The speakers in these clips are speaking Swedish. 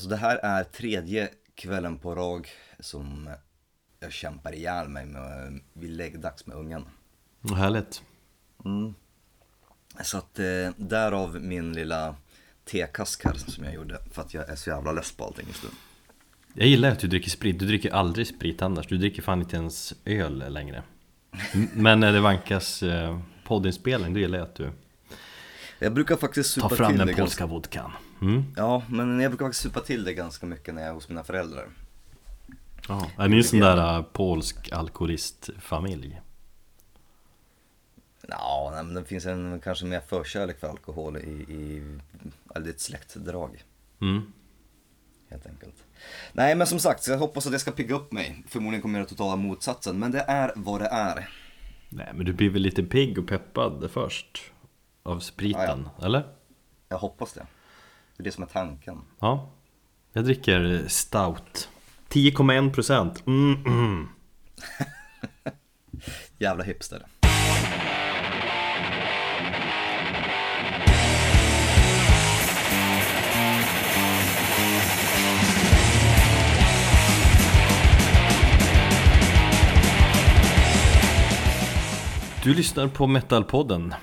Alltså det här är tredje kvällen på rad som jag kämpar ihjäl mig med, vid läggdags med ungen. Vad härligt. Så att eh, därav min lilla tekask här som jag gjorde för att jag är så jävla less på allting just nu. Jag gillar att du dricker sprit, du dricker aldrig sprit annars, du dricker fan inte ens öl längre Men när det vankas eh, poddinspelning, då gillar jag att du Jag brukar faktiskt supa tar fram till den polska vodkan mm. Ja, men jag brukar faktiskt supa till det ganska mycket när jag är hos mina föräldrar. ja. Är ni en sån där eh, polsk alkoholistfamilj? Ja, nej, men det finns en kanske mer förkärlek för alkohol i, i eller ett släktdrag Mm. helt enkelt. Nej men som sagt, jag hoppas att det ska pigga upp mig. Förmodligen kommer jag göra totala motsatsen, men det är vad det är. Nej men du blir väl lite pigg och peppad först Av spriten, eller? Jag hoppas det. Det är det som är tanken. Ja Jag dricker stout 10,1% mm, mm. Jävla hipster. Du lyssnar på Metalpodden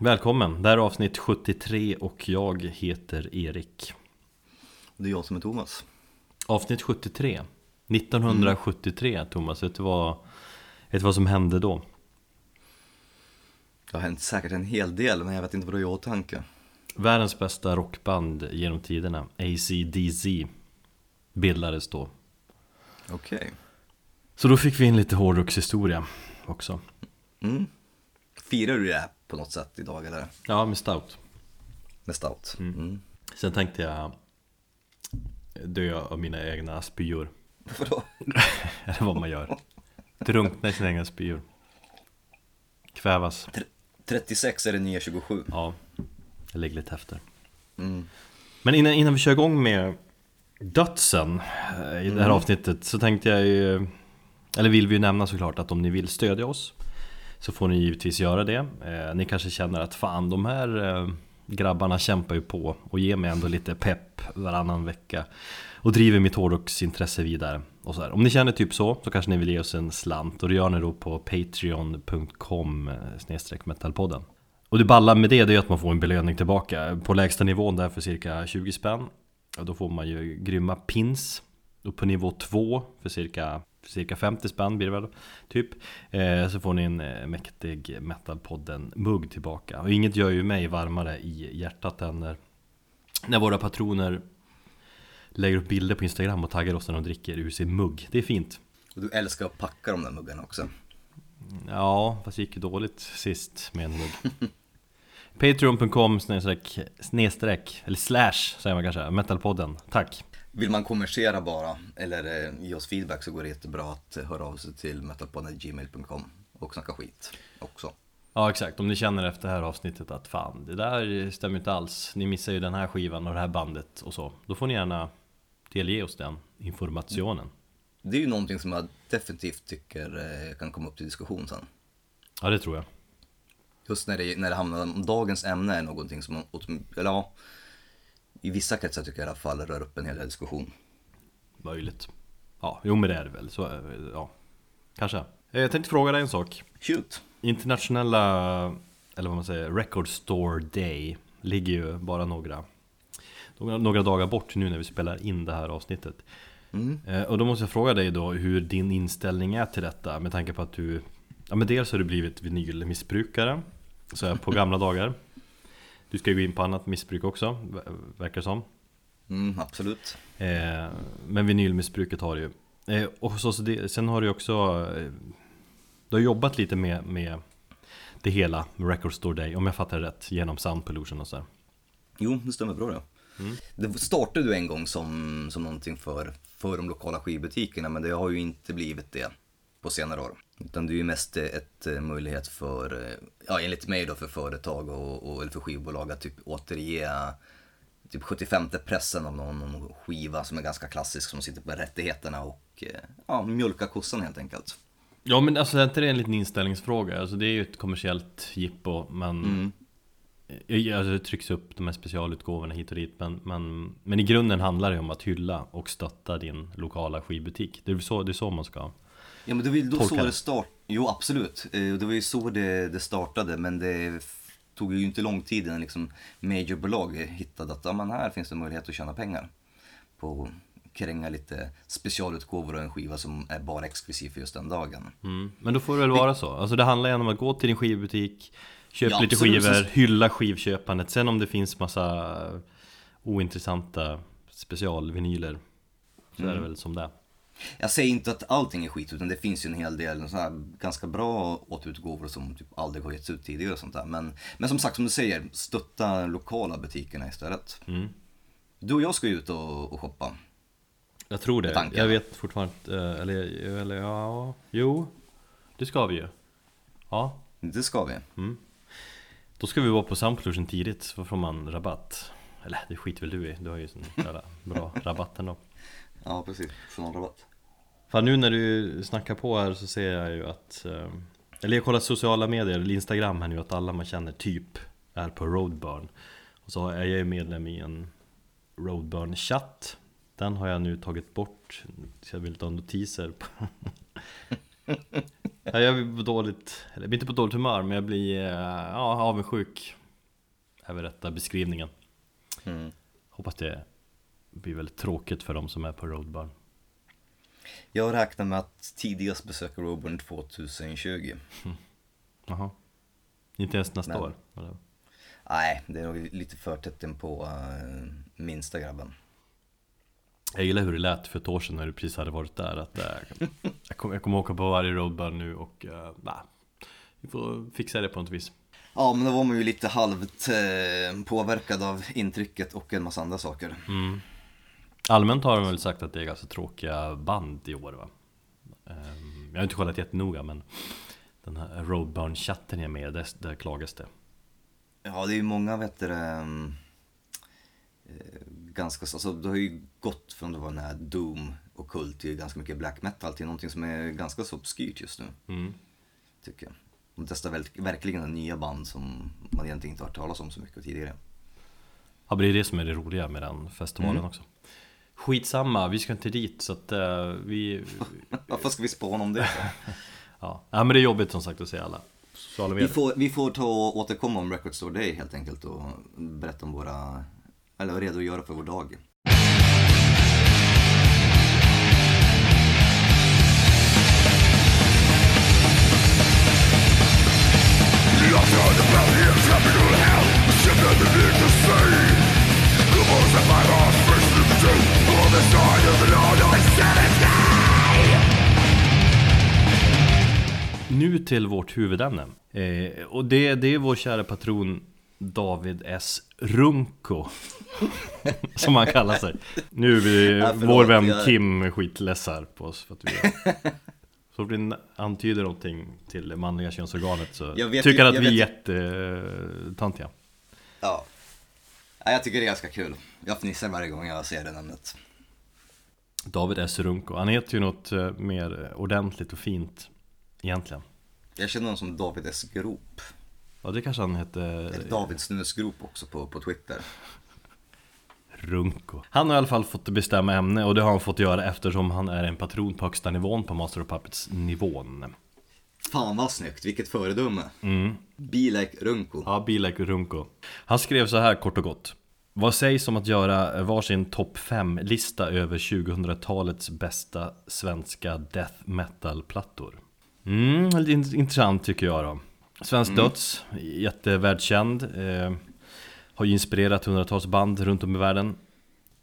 Välkommen, det här är avsnitt 73 och jag heter Erik Det är jag som är Thomas. Avsnitt 73 1973 Thomas, vet du vad, vet du vad som hände då? Det har hänt säkert en hel del, men jag vet inte vad du har i åtanke. Världens bästa rockband genom tiderna, AC/DC Bildades då Okej. Så då fick vi in lite hårdrockshistoria också Mm. Firar du det här på något sätt idag eller? Ja, med stout Med stout? Mm. Sen tänkte jag dö av mina egna spyor Vadå? Eller vad man gör Drunkna i sina egna spyor Kvävas 36 är det nya 27. Ja, jag ligger lite efter Mm. Men innan, innan vi kör igång med dödsen eh, i det här avsnittet så tänkte jag ju Eller vill vi ju nämna såklart att om ni vill stödja oss så får ni givetvis göra det. Eh, Ni kanske känner att fan de här eh, grabbarna kämpar ju på och ger mig ändå lite pepp varannan vecka Och driver mitt hårdrocksintresse vidare. Och så här. Om ni känner typ så, så kanske ni vill ge oss en slant. Och det gör ni då på patreon.com eh, snedstreck metalpodden. Och det balla med det, det är att man får en belöning tillbaka. På lägsta nivån där för cirka 20 spänn Och Då får man ju grymma pins. Och på nivå 2 för cirka, cirka 50 spänn blir det väl Typ. Eh, Så får ni en eh, mäktig Metalpodden mugg tillbaka. Och inget gör ju mig varmare i hjärtat än när, när våra patroner Lägger upp bilder på Instagram och taggar oss när de dricker ur sin mugg. Det är fint. Och du älskar att packa de där muggarna också. Ja, fast det gick ju dåligt sist med en mugg. Patreon.com snedstreck, eller slash säger man kanske, metalpodden, tack Vill man konversera bara eller eh, ge oss feedback så går det jättebra att eh, höra av sig till metalpodden.gmail.com och snacka skit också. Ja exakt, om ni känner efter det här avsnittet att fan, det där stämmer inte alls. Ni missar ju den här skivan och det här bandet och så. Då får ni gärna delge oss den informationen. Det är ju någonting som jag definitivt tycker eh, kan komma upp till diskussion sen. Ja det tror jag. Just när det, när det hamnar, om dagens ämne är någonting som, eller ja, i vissa kretsar tycker jag i alla fall rör upp en hel del diskussion. Möjligt Ja, jo men det är det väl, så, eh, ja Kanske Eh, Jag tänkte fråga dig en sak Shoot! Internationella, eller vad man säger, Record Store Day ligger ju bara några, några, några dagar bort nu när vi spelar in det här avsnittet. Mm. Eh, Och då måste jag fråga dig då hur din inställning är till detta med tanke på att du, ja men dels har du blivit vinylmissbrukare, så här på gamla dagar. Du ska ju gå in på annat missbruk också, ver- verkar som. Mm, absolut. Eh, men vinylmissbruket har du ju. Eh, och så, så det, sen har du också eh, Du har jobbat lite med, med det hela, med Record Store Day, om jag fattar rätt, genom Sound Pollution och så. här. Jo, det stämmer bra det. Mm. Det startade ju en gång som, som någonting för, för de lokala skivbutikerna men det har ju inte blivit det på senare år. Utan det är ju mest ett eh, möjlighet för, eh, ja enligt mig då för företag och, och eller för skivbolag att typ återge typ 75 pressen av någon, någon skiva som är ganska klassisk som sitter på rättigheterna och eh, ja, mjölka kossan helt enkelt. Ja men alltså är inte det en liten inställningsfråga? Alltså det är ju ett kommersiellt jippo men Mm. Alltså det trycks upp de här specialutgåvorna hit och dit men, men, men i grunden handlar det om att hylla och stötta din lokala skivbutik Det är så, det är så man ska Ja men det var ju då så det. startade. Jo absolut, Eh, det var ju så det, det startade men det tog ju inte lång tid innan liksom majorbolag hittade att ja, men här finns det möjlighet att tjäna pengar. På att kränga lite specialutgåvor och en skiva som är bara exklusiv för just den dagen. mm. Men då får det väl vara så Alltså det handlar ju om att gå till din skivbutik Köp Ja, lite absolut. skivor, hylla skivköpandet Sen om det finns massa ointressanta specialvinyler Så är det väl som det är. Jag säger inte att allting är skit utan det finns ju en hel del så här, ganska bra återutgåvor som typ aldrig har getts ut tidigare och sånt där. Men, men som sagt som du säger, stötta lokala butikerna istället. Mm. Du och jag ska ju ut och, och shoppa. Jag tror det, jag vet fortfarande eh, eller, eller ja, jo Det ska vi ju Ja, Det ska vi. då ska vi vara på Soundplusion tidigt så får man rabatt Eller det skiter väl du i, du har ju sån jävla bra rabatt ändå Ja precis, journalrabatt. Fan nu när du snackar på här så ser jag ju att eh, Eller jag kollar sociala medier, eller Instagram här nu att alla man känner typ är på Roadburn. Och så är jag ju medlem i en Roadburn-chatt. Den har jag nu tagit bort Så jag vill ta notiser på. Ja, Jag blir på dåligt, eller jag blir inte på dåligt humör men jag blir eh, ja, avundsjuk Över rätta beskrivningen. Mm. Hoppas det blir väldigt tråkigt för de som är på Roadburn Jag räknar med att tidigast besöka Roburn 2020. Jaha Inte ens nästa Men- år? Eller? Nej, det är nog lite för tätt in på uh, minsta grabben. Jag gillar hur det lät för ett år sedan när du precis hade varit där att äh, jag, kommer, jag kommer åka på varje roadburn nu och äh, nej, Vi får fixa det på något vis Ja, men då var man ju lite halvt eh, påverkad av intrycket och en massa andra saker. mm. Allmänt har de väl sagt att det är ganska tråkiga band i år va? Ehm, Jag har inte kollat jättenoga men Den här roadburn-chatten jag är med, där, där klagas det Ja, det är ju många, vet du, ehm, eh, ganska, alltså det har ju gått från att vara den här Doom och Kult till ganska mycket black metal till någonting som är ganska så obskyrt just nu, mm. tycker jag. De testar väl, verkligen nya band som man egentligen inte har hört talas om så mycket tidigare. Ja men det är det som är det roliga med den festivalen Mm. också Skitsamma, vi ska inte dit så att äh, vi Varför ska vi spåna om det? Ja. ja men det är jobbigt som sagt att se alla sociala Vi medier får, vi får ta och återkomma om Record Store Day helt enkelt och berätta om våra, eller redogöra för vår dag. Nu till vårt huvudämne eh, Och det, det är vår kära patron David S. Runko Som han kallar sig Nu blir Ja, förlåt, vår vän jag- Kim skitlessar på oss för att vi Så fort vi antyder någonting till det manliga könsorganet så tycker ju- han att vi är jättetöntiga Ja. ja. Jag tycker det är ganska kul. Jag fnissar varje gång jag ser det namnet. David S. Runko Han heter ju något eh, mer ordentligt och fint Egentligen Jag känner honom som David S. Grop. Ja det kanske han hette Eller David Snusgrop också på, på Twitter. Runko. Han har i alla fall fått bestämma ämne och det har han fått göra eftersom han är en patron på högsta nivån på Master of Puppets nivån. Fan vad snyggt, vilket föredöme. Mm. Be like Runko. Ja, Be Like Runko. Han skrev så här kort och gott. Vad sägs om att göra varsin topp 5-lista över 2000-talets bästa svenska death metal-plattor? Mm, lite int- intressant tycker jag då. Svensk döds, jättevärldskänd. Eh, har ju inspirerat hundratals band runt om i världen.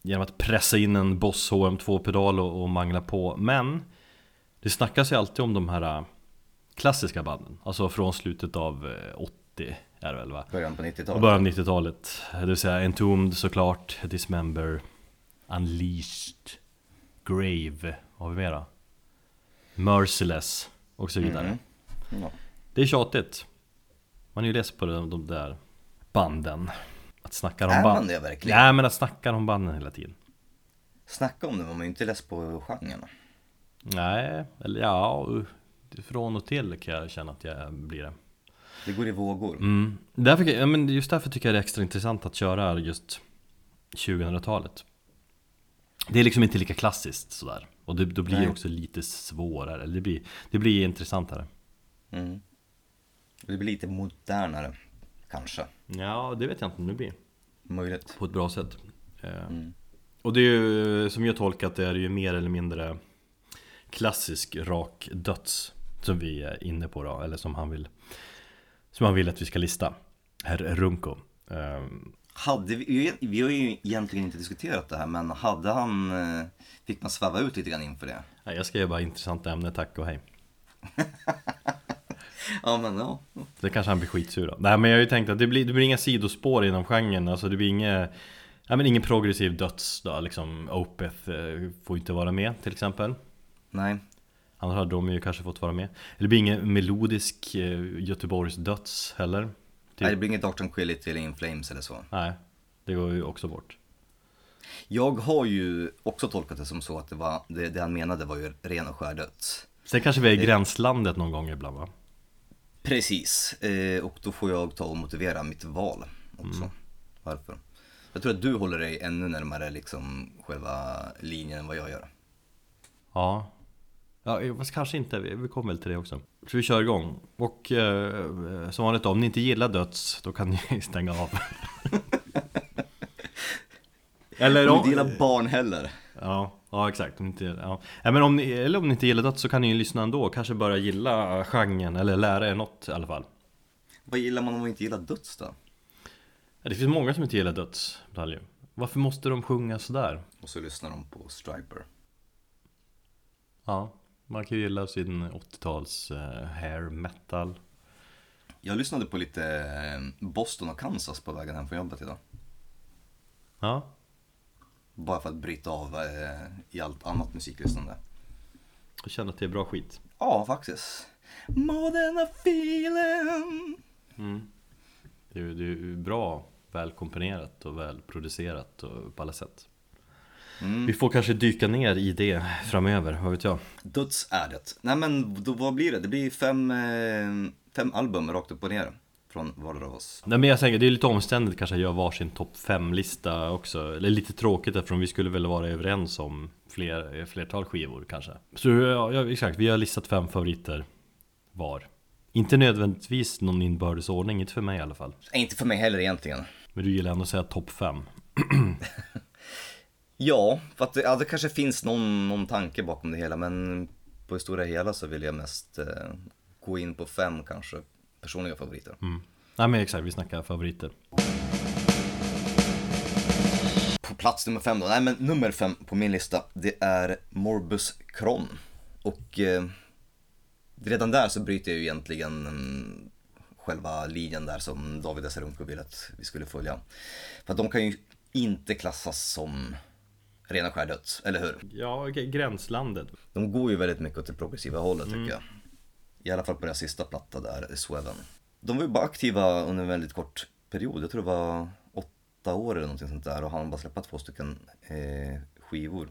Genom att pressa in en Boss HM2-pedal och, och mangla på. Men det snackas ju alltid om de här äh, klassiska banden. Alltså från slutet av eh, 80 är det väl va? Början på Och 90-talet. början av 90-talet. Det vill säga Entombed såklart, Dismember, Unleashed, Grave, vad har vi mera? Merciless och så vidare. Mm. Ja. Det är tjatigt. Man är ju less på de, de där banden. Att snacka om Är band. man det verkligen? Nej men att snacka om banden hela tiden. Snacka om det, man är ju inte less på genren. Nej, eller ja, från och till kan jag känna att jag blir det. Det går i vågor. Mm. Därför, ja, men just därför tycker jag det är extra intressant att köra just 2000-talet. Det är liksom inte lika klassiskt sådär. Och det, då blir det också lite svårare. Eller det blir, det blir intressantare. Mm. Det blir lite modernare, kanske. Ja, det vet jag inte om det blir. Möjligt. På ett bra sätt. Eh, Mm. Och det är ju, som jag tolkat det, är det ju mer eller mindre klassisk rak döds som vi är inne på då, eller som han vill Som han vill att vi ska lista Herr Runko Ehm, Hade vi, vi har ju egentligen inte diskuterat det här, men hade han, eh, fick man sväva ut lite grann inför det? nej, Jag skrev bara intressanta ämne, tack och hej Ja, men ja. Det kanske han blir skitsur av. Nej men jag har ju tänkt att det blir, det blir inga sidospår inom genren, alltså det blir inget Ja men ingen progressiv döds då, liksom Opeth eh, får inte vara med till exempel Nej. Annars hade de ju kanske fått vara med Det blir ingen melodisk eh, Göteborgs döds heller Typ. Nej, det blir inget Dr. Quillity eller In Flames eller så. Nej, det går ju också bort Jag har ju också tolkat det som så att det, var, det, det han menade var ju ren och skär döds. Sen kanske vi är i gränslandet någon gång ibland va? Precis, eh, och då får jag ta och motivera mitt val också. Varför? Jag tror att du håller dig ännu närmare liksom själva linjen än vad jag gör. Ja Ja, fast kanske inte, vi kommer väl till det också Så vi kör igång Och eh, som vanligt då, om ni inte gillar döds Då kan ni stänga av Eller Om om, inte gillar barn heller. Ja, ja exakt. Om ni inte, ja. Ja, men om ni, eller om ni inte gillar döds så kan ni ju lyssna ändå. Kanske börja gilla genren eller lära er något i alla fall. Vad gillar man om man inte gillar döds då? Ja, det finns många som inte gillar döds. Dalje. Varför måste de sjunga sådär? Och så lyssnar de på Striper. Ja, man kan ju gilla sin 80-tals eh, hair metal. Jag lyssnade på lite eh, Boston och Kansas på vägen hem från jobbet idag. Ja, Bara för att bryta av eh, i allt annat musiklyssnande. jag känner att det är bra skit. Ja, faktiskt. More than a feeling. Det är ju det är ju bra välkomponerat och välproducerat och på alla sätt. Mm. Vi får kanske dyka ner i det framöver, vad vet jag? Döds är det. Nej men då, vad blir det? Det blir fem, eh, fem album rakt upp och ner. Från vardera av oss. Nej men jag tänker, det är lite omständigt kanske att göra varsin topp 5-lista också Eller lite tråkigt eftersom vi skulle väl vara överens om fler, flertal skivor kanske Så ja, ja, exakt, vi har listat fem favoriter var Inte nödvändigtvis någon inbördes ordning, inte för mig i alla fall inte för mig heller egentligen. Men du gillar ändå att säga topp 5 Ja, för att det, ja, det kanske finns någon, någon tanke bakom det hela men på det stora hela så vill jag mest eh, gå in på fem kanske personliga favoriter. Nej men exakt, vi snackar favoriter På plats nummer fem då, nej men nummer fem på min lista det är Morbus Kron. Och eh, redan där så bryter jag ju egentligen mm, själva linjen där som David Esarunko vill att vi skulle följa. För att de kan ju inte klassas som rena skär döds, eller hur? Ja, gränslandet De går ju väldigt mycket åt det progressiva hållet tycker jag. I alla fall på deras sista platta där, Sweven. De var ju bara aktiva under en väldigt kort period. Jag tror det var åtta år eller någonting sånt där och han bara släppt två stycken eh, skivor.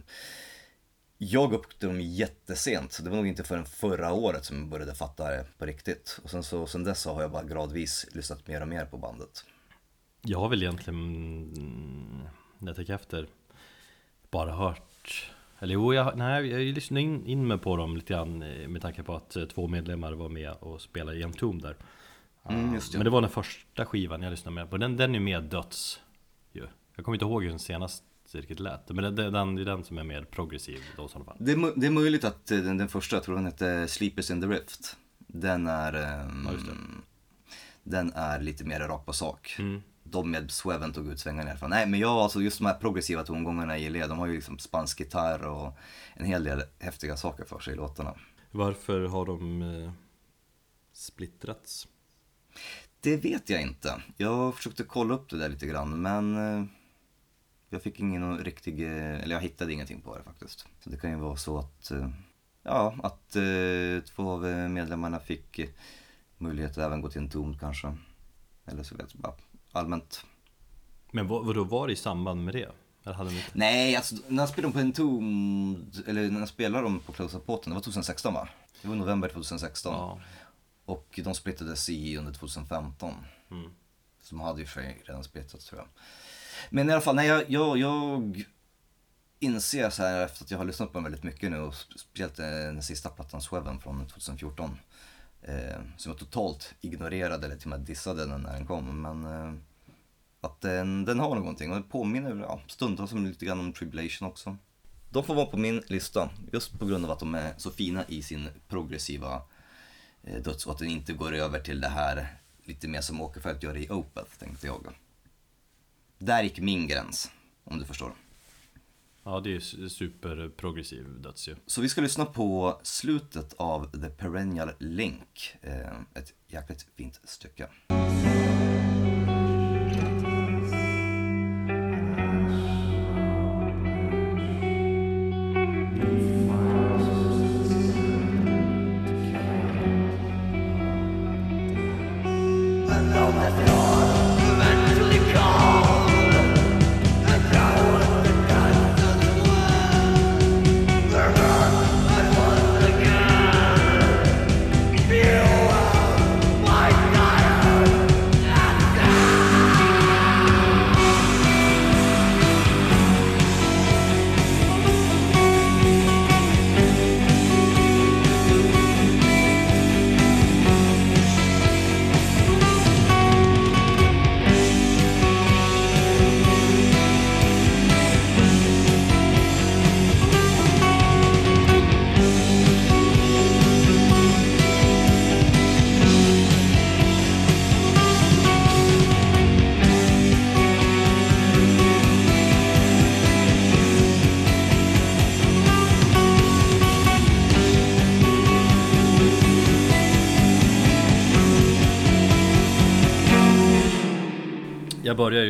Jag upptäckte dem jättesent, så det var nog inte förrän förra året som jag började fatta det på riktigt. Och sen, så, sen dess så har jag bara gradvis lyssnat mer och mer på bandet. Jag har väl egentligen, mm, när jag tänker efter, bara hört Eller jo, jag, nej, jag lyssnade in, in mig på dem lite grann eh, med tanke på att eh, två medlemmar var med och spelade i Entomb där Mm, just det. Men det var den första skivan jag lyssnade med på, den, den är mer döds ju. Jag kommer inte ihåg hur den senaste riktigt lät Men det, den, det är den som är mer progressiv då i sådana fall Det är, det är möjligt att eh, den, den första, jag tror den hette Sleepers in the Rift. Den är, ehm, just det. den är lite mer rakt på sak. Mm. De med Sweven tog ut svängarna i alla fall. Nej men jag, alltså just de här progressiva tongångarna gillar jag. De har ju liksom spansk gitarr och en hel del häftiga saker för sig i låtarna. Varför har de eh, splittrats? Det vet jag inte. Jag försökte kolla upp det där lite grann men eh, jag fick ingen riktig, eh, eller jag hittade ingenting på det faktiskt. Så det kan ju vara så att, eh, ja, att eh, två av medlemmarna fick möjlighet att även gå till en tom kanske. Eller så vet jag bara allmänt. Men vad, vadå, var det i samband med det? De? Nej, alltså när spelade på en tom, eller när spelade dem på Close Up-båten, det var 2016 va? Det var november 2016. Ja. Och de splittades i under 2015. Mm. Som hade och för sig redan splittrats tror jag. Men i alla fall, nej, jag, jag, jag inser så här efter att jag har lyssnat på den väldigt mycket nu och speciellt den sista plattan Sweven från 2014. Eh, som jag totalt ignorerade eller till och med dissade den när den kom. Men eh, att den, den har någonting och det påminner ja, stundtals om lite grann om Tribulation också. De får vara på min lista just på grund av att de är så fina i sin progressiva eh, döds och att den inte går över till det här lite mer som Åkerfeldt gör i Opeth tänkte jag. Där gick min gräns, om du förstår. Ja, det är ju superprogressiv döds ju. Så vi ska lyssna på slutet av The Perennial Link. Eh, ett jäkligt fint stycke.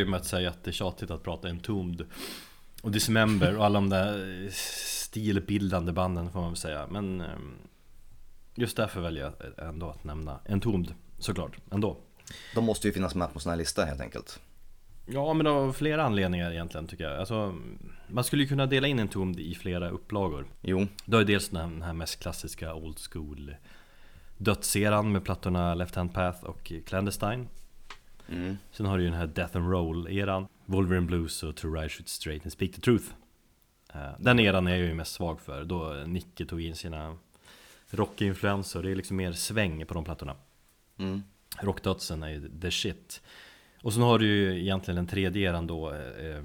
Ju med att säga att det är tjatigt att prata Entombed och Dismember och alla de där stilbildande banden får man väl säga. Men ehm, just därför väljer jag ändå att nämna Entombed såklart, ändå. De måste ju finnas med på sån här lista helt enkelt. Ja men av flera anledningar egentligen tycker jag. Alltså, Man skulle ju kunna dela in Entombed i flera upplagor. Jo, Du har ju dels den här mest klassiska old school Dödseran med plattorna Left Hand Path och Clandestine mm. Sen har du ju den här Death and Roll-eran. Wolverine Blues och To Ride Shoot Straight and Speak the Truth. Eh, Den eran är jag ju mest svag för. Då Nicke tog in sina rockinfluenser. Det är liksom mer sväng på de plattorna. Mm. Rockdödsen är ju the shit. Och sen har du ju egentligen den tredje eran då eh,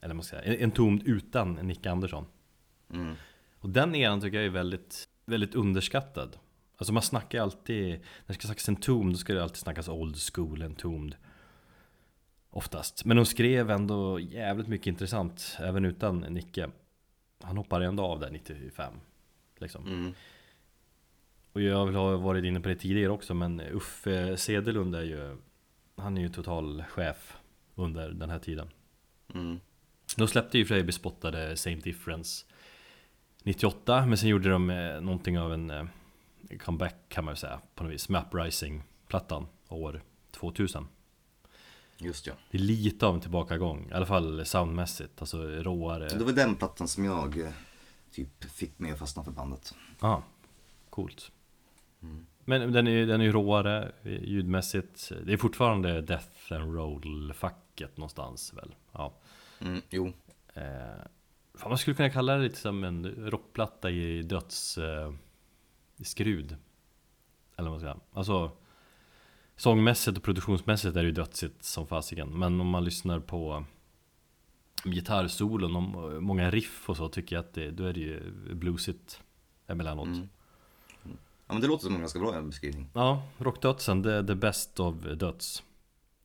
Eller vad ska säga, en tomd utan Nicke Andersson. Mm. Och den eran tycker jag är väldigt, väldigt underskattad Alltså man snackar ju alltid, när det ska snackas Entombed då ska det alltid snackas old school Entombed Oftast, men de skrev ändå jävligt mycket intressant även utan Nicke Han hoppade ändå av där 95 liksom. Mm. Och jag har varit inne på det tidigare också men Uffe Sedelund är ju Han är ju total chef under den här tiden Mm. De släppte ju för sig bespottade Same Difference 98 men sen gjorde de eh, någonting av en eh, comeback kan man ju säga på något vis med Uprising-plattan år 2000 Just ja. Det är lite av en tillbakagång, i alla fall soundmässigt, alltså råare Det var den plattan som jag eh, typ fick mig att fastna för bandet. Ja, coolt Mm. Men den är, den är ju råare ljudmässigt Det är fortfarande Death and Roll-facket någonstans väl? Ja Mm, jo, eh, Fan man skulle kunna kalla det lite som en rockplatta i döds eh, skrud Eller vad man ska säga Alltså Sångmässigt och produktionsmässigt är det ju dödsigt som fasiken Men om man lyssnar på Gitarrsolon och många riff och så tycker jag att det, då är det ju bluesigt Emellanåt Mm. Ja men det låter som en ganska bra beskrivning. Ja, rockdödsen, det är the best of döds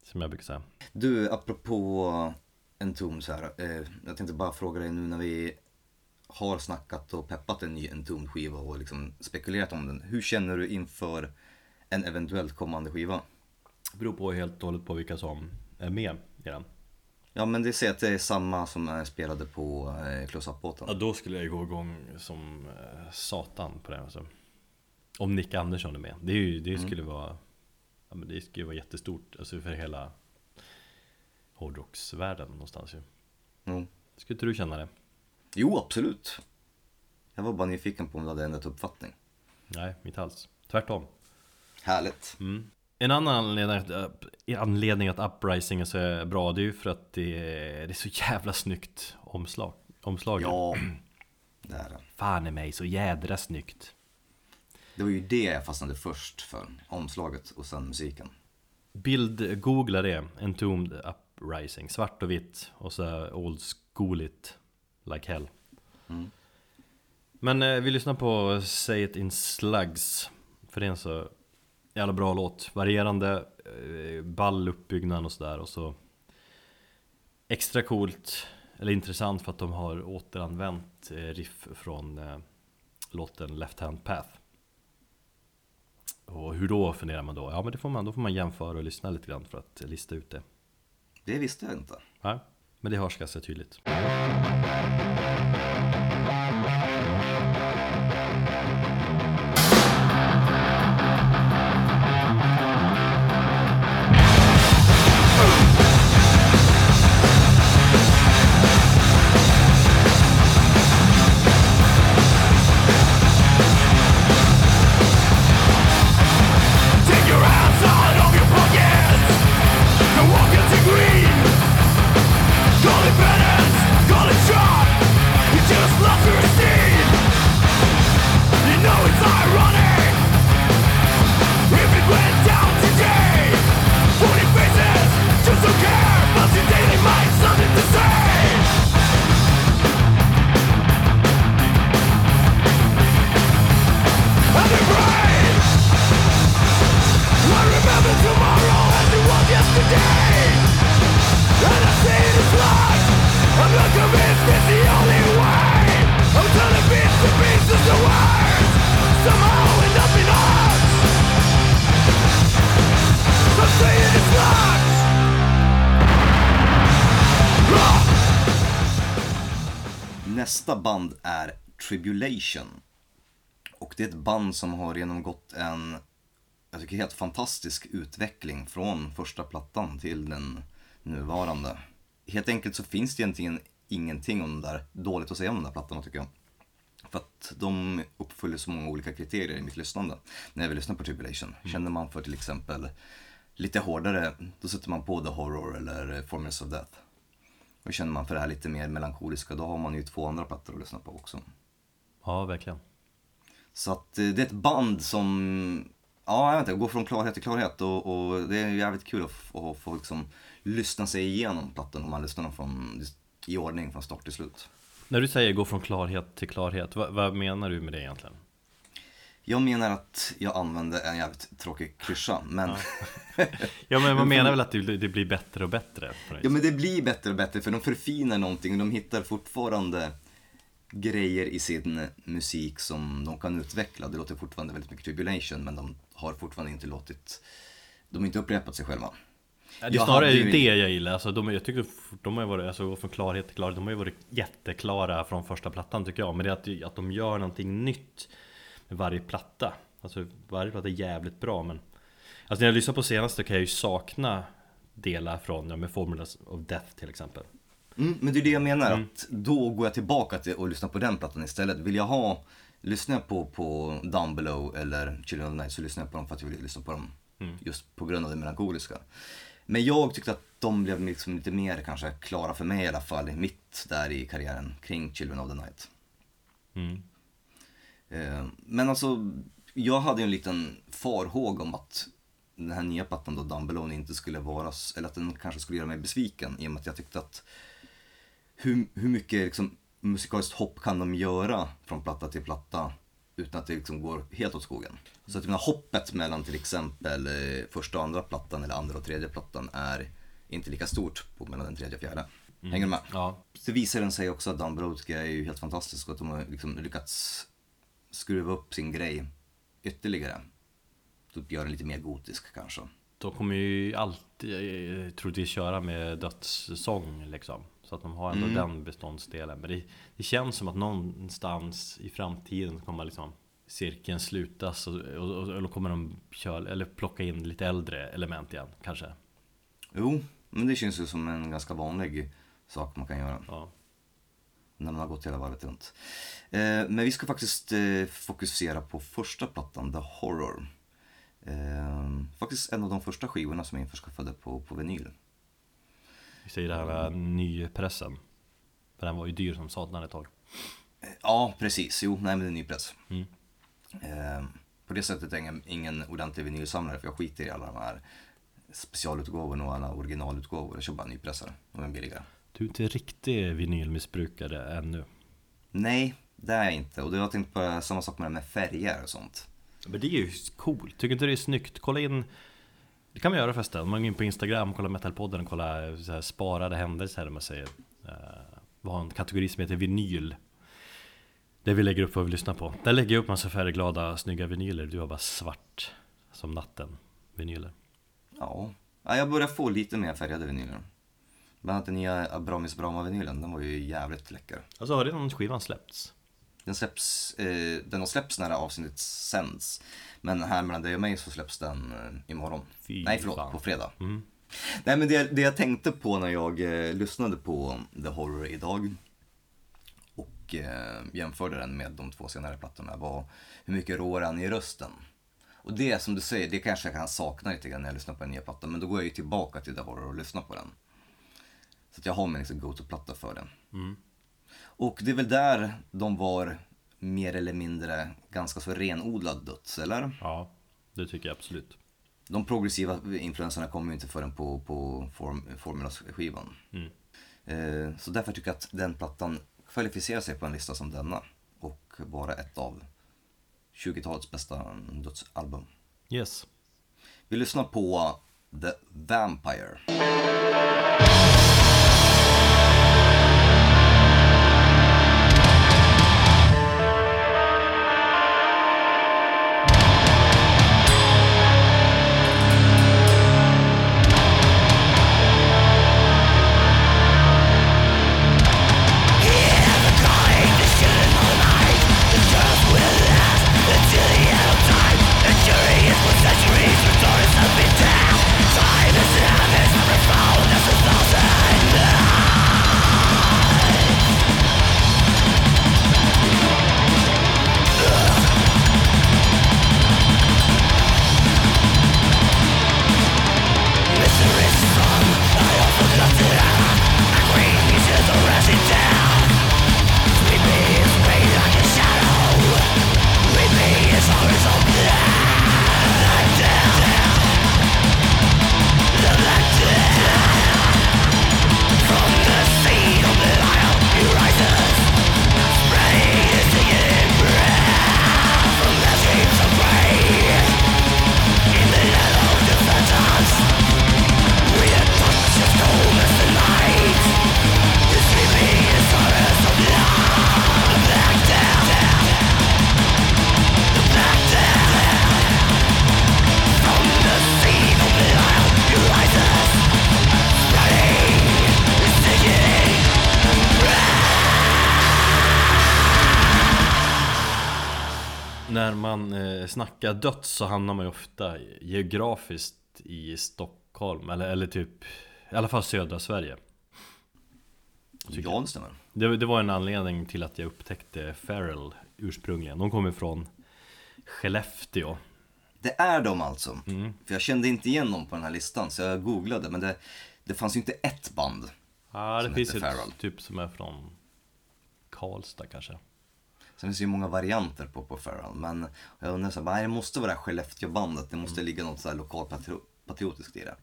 Som jag brukar säga Du, apropå en tom så här. Eh, jag tänkte bara fråga dig nu när vi har snackat och peppat en ny en skiva och liksom spekulerat om den. Hur känner du inför en eventuellt kommande skiva? Det beror på helt och hållet på vilka som är med i den Ja men det ser att det är samma som spelade på eh, Close Up-båten. Ja, då skulle jag gå igång som eh, satan på det alltså. Om Nick Andersson är med. Det, är ju, det skulle vara ja, men Det skulle vara jättestort alltså för hela hårdrocksvärlden någonstans ju. Jo. Skulle inte du känna det? Jo, absolut. Jag var bara nyfiken på om du hade ändrat uppfattning. Nej, inte alls. Tvärtom. Härligt. Mm. En annan anledning att, anledning att Uprising är så bra Det är ju för att det är, det är så jävla snyggt omslag Omslaget Ja, det är det. Fan i mig, så jädra snyggt Det var ju det jag fastnade först för. Omslaget och sen musiken. Bild, googla det, Entombed Uprising Svart och vitt och så old schooligt Like hell. Mm. Men eh, vi lyssnar på Say It In Slugs. För det är en så jävla bra låt. Varierande, eh, ball uppbyggnad och sådär. Och så Extra coolt, eller intressant för att de har återanvänt eh, riff från eh, låten Left Hand Path. Och hur då funderar man då? Ja men det får man, då får man jämföra och lyssna lite grann för att lista ut det. Det visste jag inte. Ja, men det hörs ganska tydligt. Nästa band är Tribulation. Och det är ett band som har genomgått en, jag tycker helt fantastisk utveckling från första plattan till den nuvarande. Helt enkelt så finns det egentligen ingenting om det där, dåligt att säga om de där plattorna tycker jag. För att de uppfyller så många olika kriterier i mitt lyssnande. När jag vill lyssna på Tribulation. Känner man för till exempel lite hårdare, då sätter man på The Horror eller Formulas of Death. Och känner man för det här lite mer melankoliska, då har man ju två andra plattor att lyssna på också. Ja, verkligen Så att eh, det är ett band som, ja jag vet inte, går från klarhet till klarhet och, och det är jävligt kul att, att få liksom lyssna sig igenom plattan om man lyssnar dem från, i ordning från start till slut. När du säger gå från klarhet till klarhet, vad, vad menar du med det egentligen? Jag menar att jag använde en jävligt tråkig klyscha, men Ja men man menar väl att det, blir bättre och bättre? Ja men det blir bättre och bättre för de förfinar någonting och de hittar fortfarande grejer i sin musik som de kan utveckla. Det låter fortfarande väldigt mycket tribulation men de har fortfarande inte låtit, de har inte upprepat sig själva. Ja, det är snarare ju- det jag gillar, alltså, de, jag tycker de har ju varit, alltså från klarhet till klarhet, de har ju varit jätteklara från första plattan tycker jag Men det är att, att de gör någonting nytt med varje platta Alltså varje platta är jävligt bra men Alltså när jag lyssnar på senaste kan jag ju sakna delar från, ja med Formulas of Death till exempel Mm, men det är det jag menar, att då går jag tillbaka till och lyssnar på den plattan istället. Vill jag ha, lyssnar jag på, på Down Below eller Children of the Night så lyssnar jag på dem för att jag vill lyssna på dem. Just på grund av det melankoliska. Men jag tyckte att de blev liksom lite mer kanske klara för mig i alla fall, mitt där i karriären kring Children of the Night. Mm. Eh, Men alltså, jag hade en liten farhåg om att den här nya plattan då, Below, inte skulle vara, eller att den kanske skulle göra mig besviken i och med att jag tyckte att hur, hur mycket liksom, musikaliskt hopp kan de göra från platta till platta utan att det liksom går helt åt skogen. Så att jag menar, hoppet mellan till exempel eh, första och andra plattan eller andra och tredje plattan är inte lika stort på mellan den tredje och fjärde. Hänger du med? Ja, Så visar den sig också att Brodski är ju helt fantastisk och att de har liksom lyckats skruva upp sin grej ytterligare. Typ göra den lite mer gotisk kanske. de kommer ju alltid eh, troligtvis köra med dödssång liksom. Så att de har ändå den beståndsdelen. Men det, det känns som att någonstans i framtiden kommer liksom cirkeln slutas och, och, och, eller kommer de köra, eller plocka in lite äldre element igen kanske. Jo, men det känns ju som en ganska vanlig sak man kan göra. Ja, när man har gått hela varvet runt. Eh, men vi ska faktiskt eh, fokusera på första plattan, The Horror. Eh, faktiskt en av de första skivorna som jag införskaffade på, på vinyl. Vi säger det här äh, nypressen. För den var ju dyr som satan ett tag. Ja, precis. Jo, nej men det är nypress. Mm. På det sättet är jag ingen, ordentlig vinylsamlare för jag skiter i alla de här specialutgåvorna och alla originalutgåvor. Jag köper bara nypressare, de är billigare. Du är inte riktig vinylmissbrukare ännu. Nej, det är jag inte. Och du har tänkt på samma sak med, det med färger och sånt. Men det är ju coolt, tycker inte det är snyggt? Kolla in Det kan man göra förresten, man går in på Instagram, kollar Metalpodden och kollar så här, sparade händelser man säger uh, Vi har en kategori som heter vinyl Där vi lägger upp vad vi lyssnar på Där lägger jag upp massa färgglada, snygga vinyler Du har bara svart som natten vinyler Ja, ja jag börjar få lite mer färgade vinyler. Bland annat den nya Abramis Brahma-vinylen, den var ju jävligt läcker. Alltså har redan skivan släppts? Den släpps, eh, den har släppts när det här avsnittet sänds. Men här mellan dig och mig så släpps den eh, imorgon. Fy Nej förlåt, fan. på fredag. Mm. Nej men det, det jag tänkte på när jag eh, lyssnade på The Horror idag och eh, jämförde den med de två senare plattorna var hur mycket råare han i rösten. Och det som du säger, det kanske jag kan sakna lite grann när jag lyssnar på den nya plattan. Men då går jag ju tillbaka till The Horror och lyssnar på den. Så att jag har min liksom go-to-platta för den. Och det är väl där de var mer eller mindre ganska så renodlad döds, eller? Ja, det tycker jag absolut De progressiva influenserna kommer ju inte förrän på, på form, Formulas-skivan. Eh, så därför tycker jag att den plattan kvalificerar sig på en lista som denna. Och vara ett av 20-talets bästa dödsalbum. Yes Vi lyssnar på The Vampire. Snackar döds så hamnar man ju ofta geografiskt i Stockholm eller, eller typ I alla fall södra Sverige. Ja, det stämmer. det, det var en anledning till att jag upptäckte Feral ursprungligen. De kommer från Skellefteå. Det är de alltså. För jag kände inte igen dem på den här listan så jag googlade. Men det, det fanns ju inte ett band. Ja det Som finns ett typ som är från Karlstad kanske Sen finns det ju många varianter på, på Feral. Men jag undrar så här, nej, det måste vara det här Skellefteå-bandet. Det måste ligga något så här lokalpatriotiskt i det.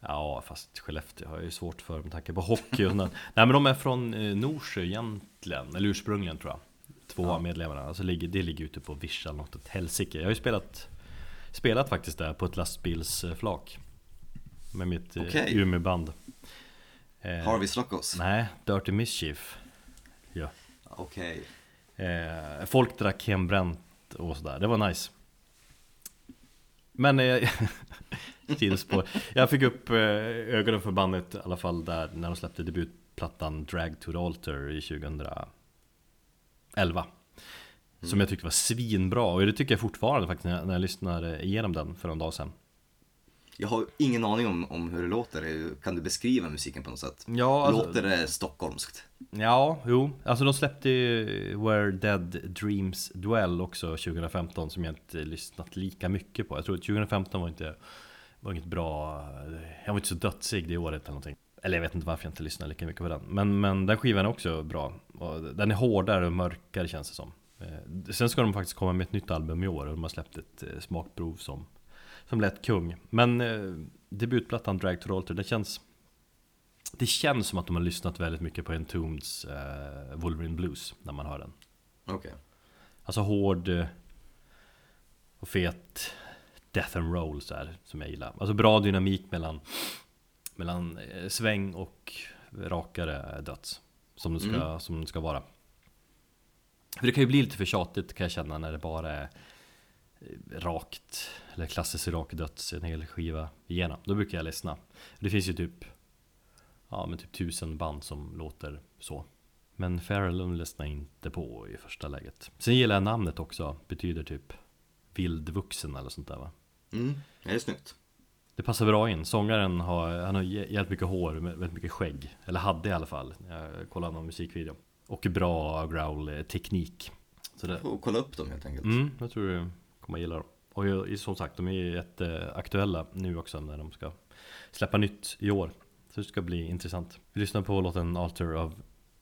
Ja fast Skellefteå har jag ju svårt för med tanke på hockey och sånt. Nej men de är från eh, Norsjö egentligen, eller ursprungligen tror jag Två av medlemmarna, alltså det ligger ute på Vischan något åt helsike Jag har ju spelat Spelat faktiskt där på ett lastbilsflak Med mitt eh, Okej. Umeåband eh, Harvey's Rockos. Nej, Dirty Mischief Ja Okej. Eh, folk drack hembränt och sådär, det var nice. Men eh, sidospår. Jag fick upp eh, ögonen för bandet i alla fall där när de släppte debutplattan Drag to the Altar i 2011 Som jag tyckte var svinbra. Och det tycker jag fortfarande faktiskt när jag, när jag lyssnar igenom den för en dag sedan Jag har ingen aning om, om hur det låter. Kan du beskriva musiken på något sätt? Ja, alltså- Låter det stockholmskt? Ja, jo. Alltså de släppte ju Where Dead Dreams Dwell också 2015 som jag inte lyssnat lika mycket på. Jag tror att 2015 var inte var inget bra, jag var inte så dödsig det året eller någonting. Eller jag vet inte varför jag inte lyssnar lika mycket på den. Men, men den skivan är också bra. Den är hårdare och mörkare känns det som. Eh, Sen ska de faktiskt komma med ett nytt album i år och de har släppt ett eh, smakprov som, som lät kung. Men eh, debutplattan Drag to Alter, det känns det känns som att de har lyssnat väldigt mycket på Entombeds eh, Wolverine Blues när man hör den. Okej. Alltså hård eh, och fet death and roll så här, som jag gillar. Alltså bra dynamik mellan, mellan eh, sväng och rakare döds. Som det, ska, som det ska vara. För det kan ju bli lite för tjatigt kan jag känna när det bara är rakt, eller klassiskt rak döds en hel skiva igenom. Då brukar jag ledsna. Det finns ju typ, ja men typ tusen band som låter så. Men Farrell ledsnar inte på i första läget. Sen gillar jag namnet också, betyder typ vildvuxen eller sånt där va? Mm, är det snyggt? Det passar bra in. Sångaren har, han har jä- jävligt mycket hår, väldigt mycket skägg. Eller hade i alla fall. Jag kollade någon musikvideo. Och bra growl-teknik. Så det, Får kolla upp dem helt enkelt. mm, jag tror du kommer att gilla dem. Och som sagt, de är ju jätteaktuella nu också när de ska släppa nytt i år. Så det ska bli intressant. Vi lyssnar på låten Alter of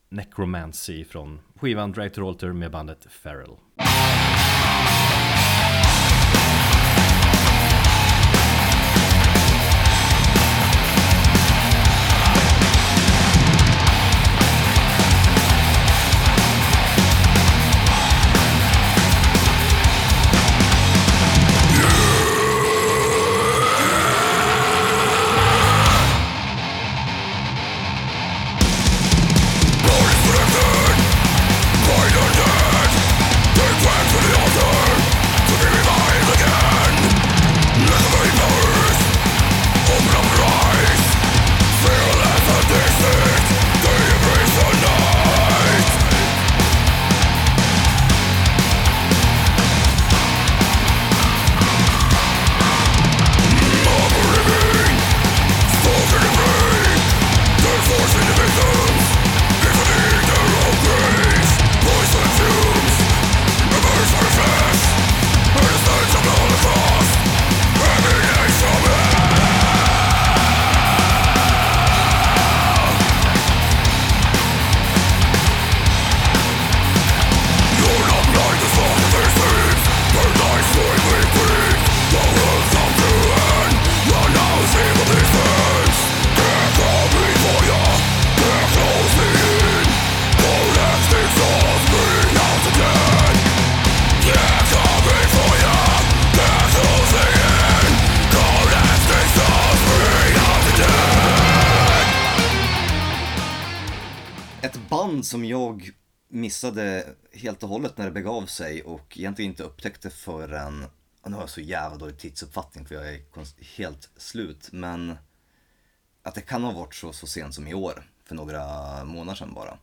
Necromancy från skivan Drag to Alter med bandet Feral. Ett band som jag missade helt och hållet när det begav sig och egentligen inte upptäckte förrän, nu har jag så jävla dålig tidsuppfattning för jag är helt slut, men att det kan ha varit så, så sent som i år, för några månader sedan bara.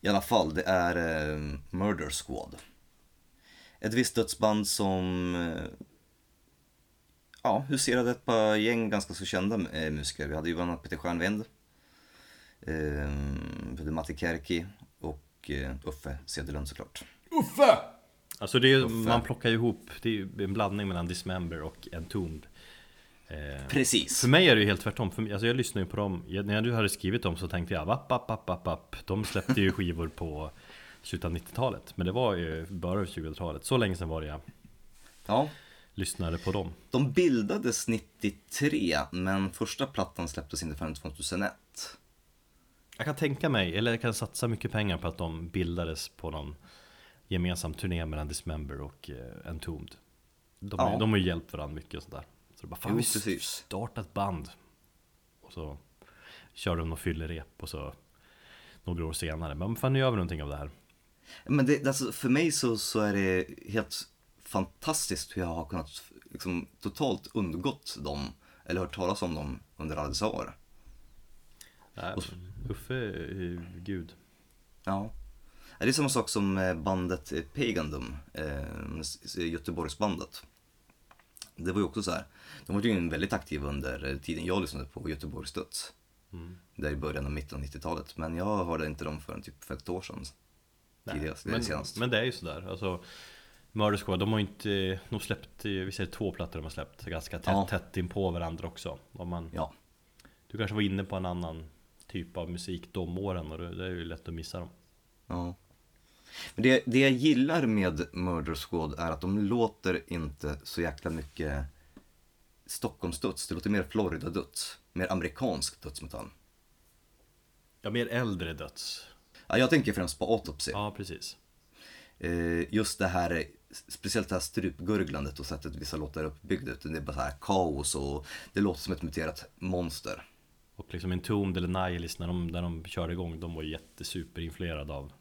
I alla fall, det är eh, Murder Squad. Ett visst dödsband som eh, ja, huserade ett par gäng ganska så kända eh, musiker. Vi hade ju bland annat Peter Stjärnvind, eh, Matti Kärki och eh, Uffe Cederlund såklart. Uffe! Alltså det är, man plockar ju ihop, det är en blandning mellan Dismember och Entombed. Eh, Precis. För mig är det ju helt tvärtom, för mig, alltså jag lyssnar ju på dem, jag, när du hade skrivit dem så tänkte jag app, app, app, app, app. De släppte ju skivor på slutet av 90-talet, men det var ju början av 2000-talet, så länge sedan var det jag Ja, lyssnade på dem. de bildades 93 men första plattan släpptes inte förrän 2001. Jag kan tänka mig, eller jag kan satsa mycket pengar på att de bildades på någon gemensam turné mellan Dismember och eh, Entombed. De, Ja. de har ju hjälpt varandra mycket och sådär. Så det bara, fan Jo, vi precis. startar ett band. Och så kör de någon fyllerep och så några år senare, men fan nu gör vi någonting av det här. Men det, alltså, för mig så, så är det helt fantastiskt hur jag har kunnat liksom, totalt undgått dem, eller hört talas om dem under alla dessa år. Nej, Uffe är gud. Ja. Det är samma sak som eh, bandet Pagandum, eh, Göteborgsbandet. Det var ju också så här. De var ju väldigt aktiva under tiden jag lyssnade på Göteborgs Studs. Där i början och mitten av 90-talet. Men jag hörde inte dem förrän typ för ett år sedan. Tidigast, men, senast. men det är ju sådär. Alltså, Murder Squad, de har ju inte, de släppt, eh, vi säger två plattor de har släppt ganska tätt, Ja. tätt in på varandra också. Om man, Ja. Du kanske var inne på en annan typ av musik de åren och det är ju lätt att missa dem. Ja. Men det, det jag gillar med Murder Squad är att de låter inte så jäkla mycket Stockholmsdöds. Det låter mer Florida-döds. Mer amerikansk dödsmetall. Ja, mer äldre döds. Ja, jag tänker främst på Autopsy. Ja, precis. Eh, just det här, speciellt det här strupgurglandet och sättet vissa låtar är uppbyggda. utan Det är bara så här kaos och det låter som ett muterat monster. Och liksom Entombed eller Nihilist när de, när de körde igång, de var jättesuperinfluerade av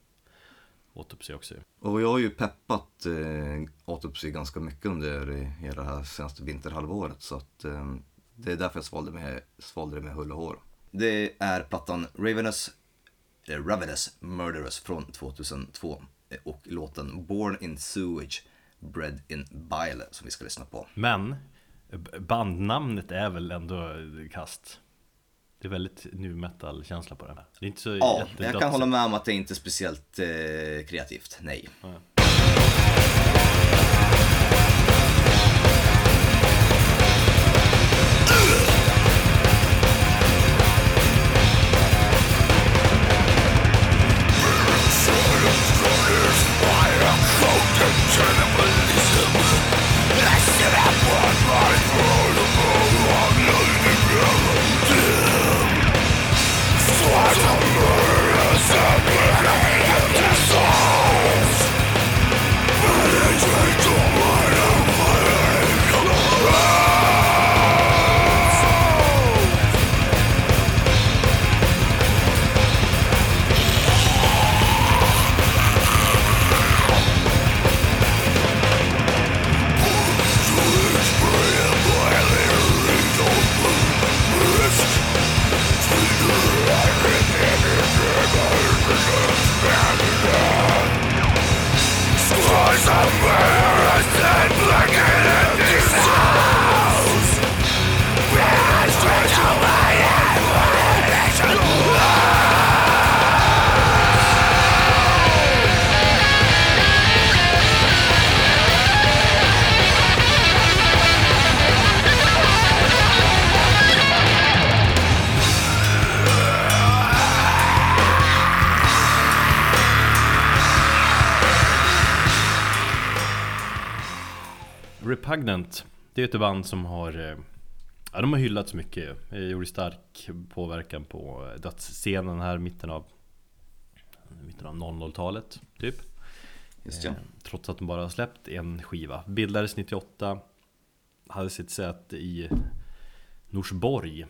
Autopsy också. Och jag har ju peppat eh, Autopsy ganska mycket under hela det här senaste vinterhalvåret. Så att eh, det är därför jag svalde, med, svalde det med hull och hår. Det är plattan Ravenous, eh, Ravenous Murderous från 2002. eh, Och låten Born in Sewage, Bred in Bile som vi ska lyssna på. Men bandnamnet är väl ändå kast. Det är väldigt nu metal känsla på det. Det är inte så Ja, jag kan hålla med om att det inte är speciellt eh, kreativt. Nej. Repugnant Det är ett band som har eh, Ja de har hyllats mycket. Jag gjorde stark påverkan på dödsscenen här i mitten av Mitten av 00-talet typ. Just ja. Eh, Trots att de bara har släppt en skiva. Bildades 98 Hade sitt säte i Norsborg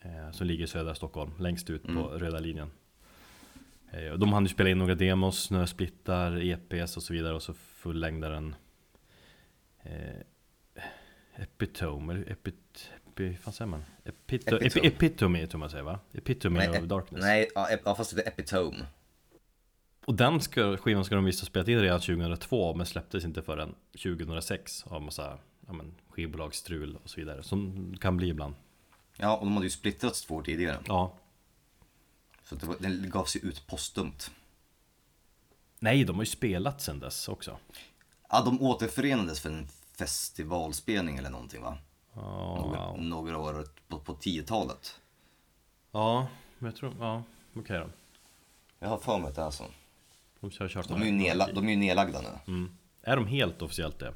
eh, Som ligger i södra Stockholm Längst ut på röda linjen. Eh, De hann ju spela in några demos, snösplittar, EPs och så vidare Och så fullängdaren eh, Epitome, eller epit, epi, vad säger man? Epito, Epitome. epi, epitome tror man säger va? Epitome Nej, of ep- Darkness Nej, ja, ep- ja, fast det är Epitome. Och den ska, skivan ska de visst ha spelat in redan 2002 men släpptes inte förrän 2006 av massa ja, men, skivbolagsstrul och så vidare som kan bli ibland. Ja, och de hade ju splittrats två år tidigare. Ja. Så det var, den gavs ju ut postumt. Nej, de har ju spelat sen dess också. Ja, de återförenades för en festivalspelning eller någonting va? Ja, Några, wow. några år på, på 10-talet. ja men jag tror, ja okej då. Jag har för mig att det är så. De kör kört De är ju, nedla- de är ju nedlagda nu. mm. Är de helt officiellt det?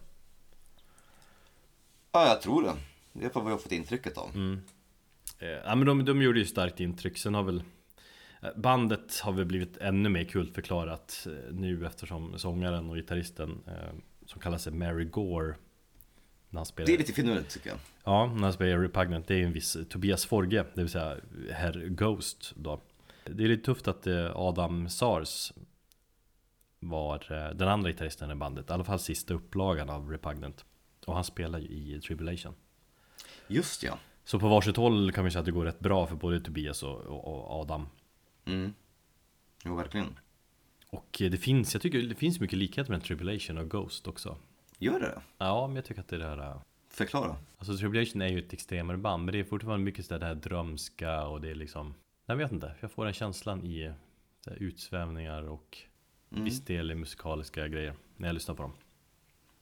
Ja, jag tror det. Det är vad vi har fått intrycket av. Mm. Eh, ja men de, de gjorde ju starkt intryck, sen har väl Bandet har väl blivit ännu mer kultförklarat eh, nu eftersom sångaren och gitarristen eh, Som kallar sig Mary Gore När han spelar Det är lite finurligt tycker jag. Ja, när han spelar Repugnant, det är en viss Tobias Forge, det vill säga Herr Ghost då. Det är lite tufft att eh, Adam Sars var den andra gitarristen i bandet, i alla fall sista upplagan av Repugnant. Och han spelar ju i Tribulation. Just ja. Så på varsitt håll kan vi säga att det går rätt bra för både Tobias och, och, och Adam. Mm. Jo, verkligen. Och eh, det finns, jag tycker det finns mycket likhet mellan Tribulation och Ghost också. Gör det Ja, men jag tycker att det där... eh, Förklara. Alltså Tribulation är ju ett extremare band Men det är fortfarande mycket sådär det här drömska och det är liksom Jag vet inte, jag får den känslan i så här, utsvävningar och viss del i musikaliska grejer När jag lyssnar på dem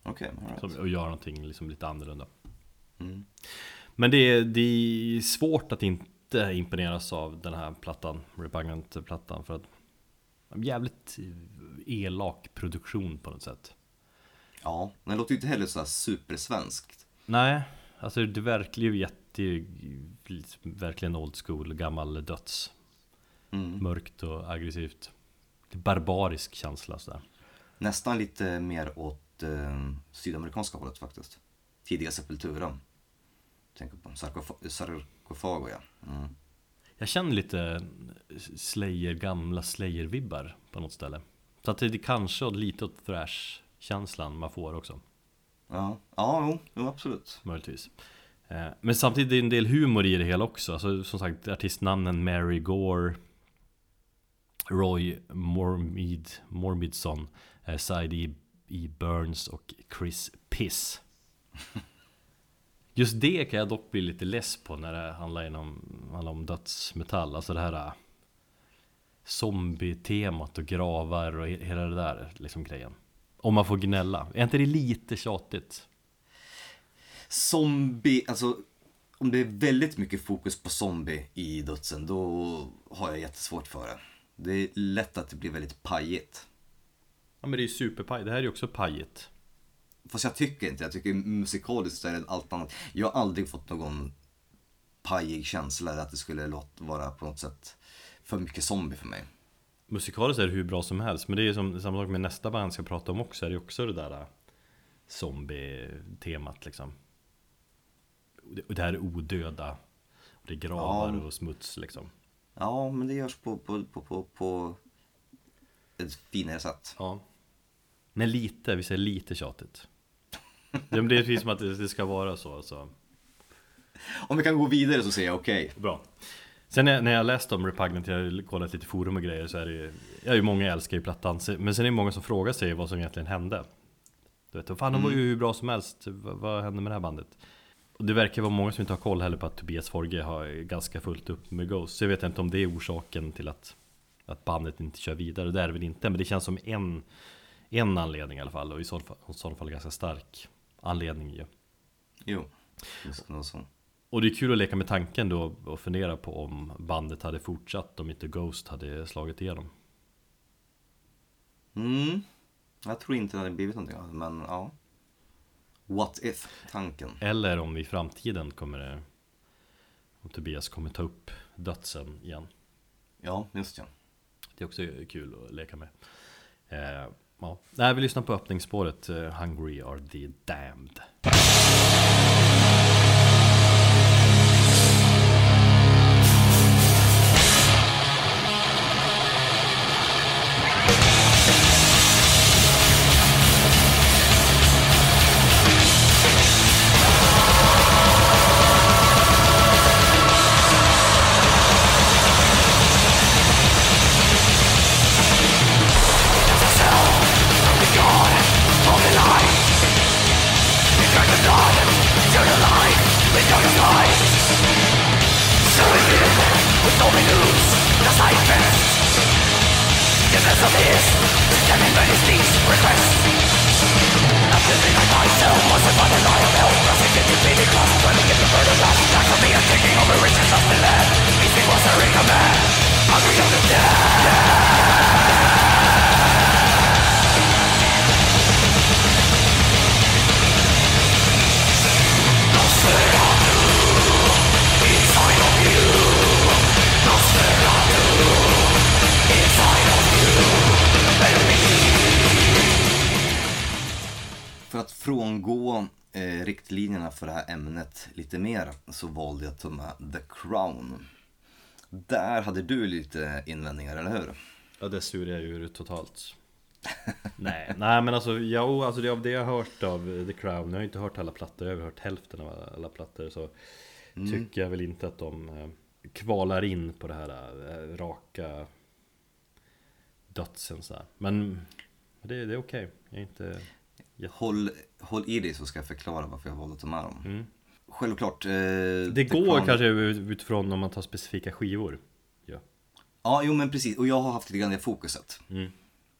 Okej, som, right. Och gör någonting liksom lite annorlunda Mm. Men det är, det är svårt att inte imponeras av den här plattan Repugnant-plattan för att Jävligt elak produktion på något sätt Ja, men det låter ju inte heller så här supersvenskt. Nej, alltså det verkar ju jätte Verkligen old school, gammal döds Mm. Mörkt och aggressivt Barbarisk känsla sådär Nästan lite mer åt eh, sydamerikanska hållet faktiskt. Tidiga Sepultura. Tänker på sarkofa- sarkofago ja. Mm. Jag känner lite Slayer, gamla Slayer-vibbar på något ställe Så att det är kanske lite åt thrash-känslan man får också Ja, ja jo, jo, absolut. Möjligtvis Eh, Men samtidigt är det en del humor i det hela också alltså, Som sagt artistnamnen Mary Gore Roy Mormid, Mormidson eh, Side E. E. Burns och Chris Piss Just det kan jag dock bli lite less på när det handlar om, handlar om dödsmetall Alltså det här eh, Zombie-temat och gravar och he- hela det där liksom grejen Om man får gnälla, är inte det lite tjatigt? Zombie, alltså om det är väldigt mycket fokus på zombie i dödsen då har jag jättesvårt för det. Det är lätt att det blir väldigt pajigt. Ja men det är ju superpaj, det här är ju också pajigt Fast jag tycker inte Jag tycker musikaliskt är det allt annat. Jag har aldrig fått någon pajig känsla eller att det skulle vara på något sätt för mycket zombie för mig. Musikaliskt är det hur bra som helst Men det är ju som samma sak med nästa band jag ska prata om också Är det också det där äh, Zombie-temat liksom det- här är odöda och Det är gravar Ja. och smuts liksom Ja, men det görs på, på, på, på, på ett finare sätt. Ja Men lite, vi säger lite tjatigt Det är precis som att det ska vara så alltså. Om vi kan gå vidare så säger jag okej. Bra Sen när jag läst om Repugnant, jag har kollat lite forum och grejer så är det ju Jag är ju många älskar ju plattan Men sen är det många som frågar sig vad som egentligen hände Du vet, fan de var ju hur bra som helst Vad, vad hände med det här bandet? Och det verkar vara många som inte har koll heller på att Tobias Forge har ganska fullt upp med Ghost Så jag vet inte om det är orsaken till att Att bandet inte kör vidare, det är det väl inte Men det känns som en En anledning i alla fall och i så fall, i så fall ganska stark anledning ju Jo, det ska vara så. och det är kul att leka med tanken då och fundera på om bandet hade fortsatt om inte Ghost hade slagit igenom. Mm. Jag tror inte det hade blivit någonting av det, men ja. What if-tanken. Eller om i framtiden kommer Om Tobias kommer ta upp dödsen igen. Ja, just ja. Det är också kul att leka med. Ja. Nej, vi lyssnar på öppningsspåret eh, Hungry are the damned. Att frångå eh, riktlinjerna för det här ämnet lite mer så valde jag att ta med The Crown. Där hade du lite invändningar, eller hur? Ja, det surar jag ur totalt. nej, nej men alltså, jo, alltså det, av det jag har hört av The Crown, jag har inte hört alla plattor, jag har hört hälften av alla plattor så tycker jag väl inte att de eh, kvalar in på det här eh, raka dödsen så här. Men det, det är okej, jag är inte... Håll, håll i dig så ska jag förklara varför jag valde att ta med dem. Självklart. Eh, Det går Crown- kanske ut- utifrån om man tar specifika skivor. Ja. Ja, jo men precis. Och jag har haft lite grann det fokuset. Mm.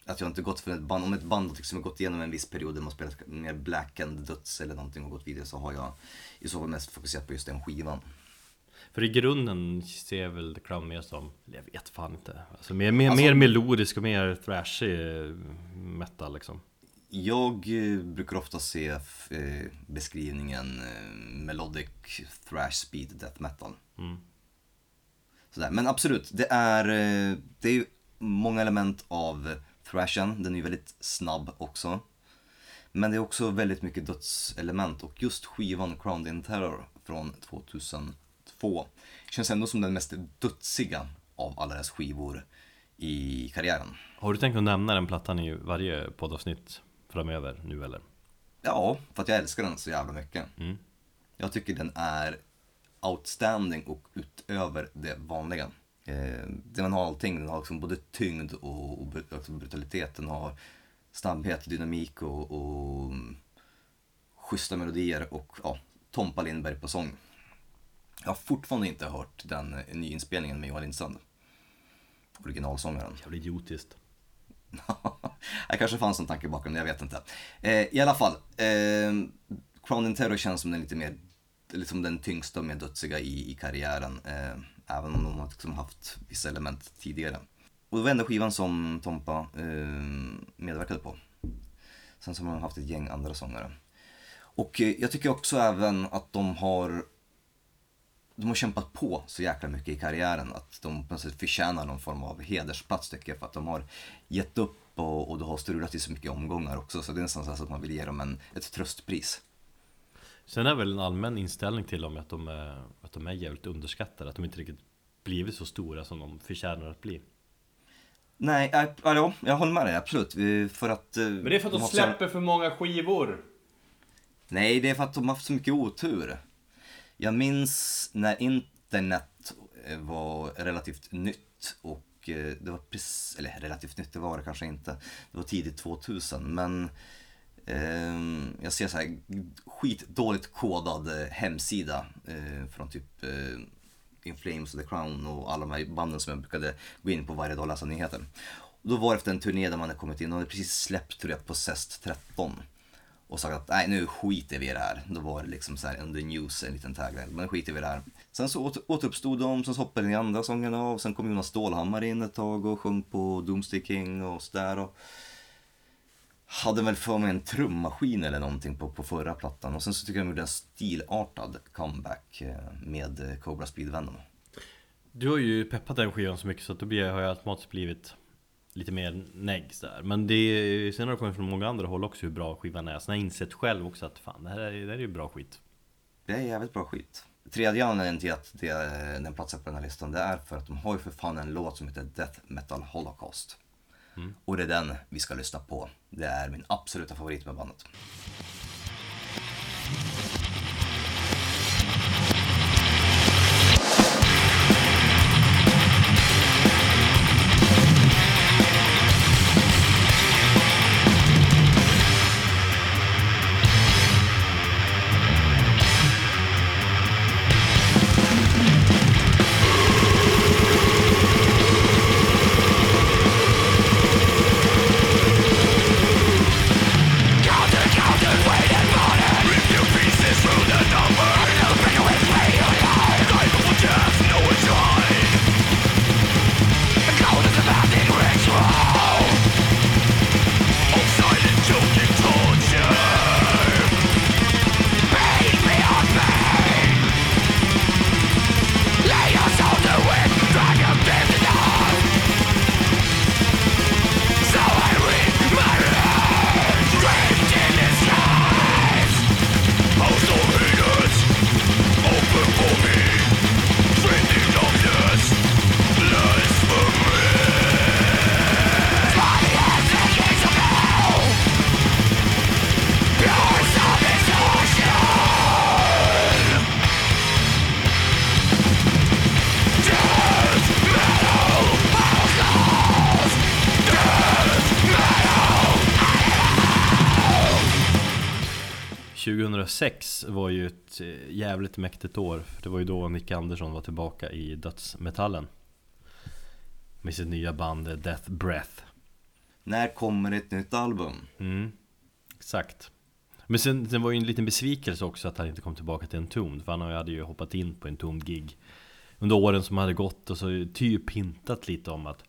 Att jag inte gått för ett band, om ett band liksom har gått igenom en viss period där man spelat mer black and döds eller någonting och gått vidare så har jag i så fall mest fokuserat på just den skivan. För i grunden ser jag väl The Crown mer som, eller jag vet fan inte. Alltså mer, mer, Alltså- mer melodisk och mer thrashig eh, metal liksom. Jag eh, brukar ofta se eh, beskrivningen eh, melodic thrash speed death metal. Mm. Sådär. Men absolut, det är, det är ju många element av thrashen. Den är ju väldigt snabb också. Men det är också väldigt mycket dödselement och just skivan Crowned in Terror från 2002 känns ändå som den mest dödsiga av alla deras skivor i karriären. Har du tänkt att nämna den plattan i varje poddavsnitt framöver nu eller? Ja, för att jag älskar den så jävla mycket. Mm. Jag tycker den är outstanding och utöver det vanliga. Eh, den har allting, den har liksom både tyngd och, och också brutalitet. Den har snabbhet, dynamik och, och mm, schyssta melodier och ja, Tompa Lindberg på sång. Jag har fortfarande inte hört den eh, nyinspelningen med Johan Lindstrand. Originalsångaren. Jävligt idiotiskt. det kanske fanns en tanke bakom det, jag vet inte. Eh, I alla fall, eh, Crown and Terror känns som den lite mer, liksom den tyngsta och mer dödsiga i, i karriären. Eh, även om de har liksom haft vissa element tidigare. Och det var enda skivan som Tompa eh, medverkade på. Sen så har de haft ett gäng andra sångare. Och eh, jag tycker också även att de har de har kämpat på så jäkla mycket i karriären att de på något sätt förtjänar någon form av hedersplats tycker jag. För att de har gett upp och, och det har strulat i så mycket omgångar också. Så det är nästan så att man vill ge dem en, ett tröstpris. Sen är väl en allmän inställning till dem att de är, att de är jävligt underskattade. Att de inte riktigt blivit så stora som de förtjänar att bli. Nej, äh, ja, jag håller med dig absolut. Eh, För att... eh, Men det är för att de, så- släpper för många skivor. Nej, det är för att de har haft så mycket otur. Jag minns när internet eh, var relativt nytt och eh, det var precis, eller relativt nytt, det var det kanske inte. Det var tidigt 2000 men eh, jag ser så här skitdåligt kodad eh, hemsida eh, från typ eh, In Flames och The Crown och alla de här banden som jag brukade gå in på varje dag och läsa nyheter. Och då var det efter en turné där man hade kommit in och hade precis släppt tror jag, Possessed 13 och sagt att nej nu skiter vi i det här. Då var det liksom så här under news en liten tagline, men skiter vi i det här. Sen så åter, återuppstod de, sen så hoppade den andra sången av, sen kom Jonas Stålhammar in ett tag och sjöng på Doomsday King och sådär. Och hade väl för mig en trummaskin eller någonting på, på förra plattan och sen så tycker jag de gjorde en stilartad comeback eh, med eh, Cobra Speed Venom. Du har ju peppat den skivan så mycket så att då har jag automatiskt blivit lite mer neggs där. Men det är, sen har det kommit från många andra håll också hur bra skivan är. Sen har jag insett själv också att fan det här är, det här är ju bra skit. Det är jävligt bra skit. Tredje anledningen till att det, den platsar på den här listan det är för att de har ju för fan en låt som heter Death Metal Holocaust. Och det är den vi ska lyssna på. Det är min absoluta favorit med bandet. 2006 var ju ett eh, jävligt mäktigt år. För Det var ju då Nick Andersson var tillbaka i dödsmetallen. Med sitt nya band eh, Death Breath. När kommer ett nytt album? mm, Exakt. Men sen, sen var ju en liten besvikelse också att han inte kom tillbaka till Entombed. För han hade ju hoppat in på Entombed-gig Under åren som hade gått och så typ hintat lite om att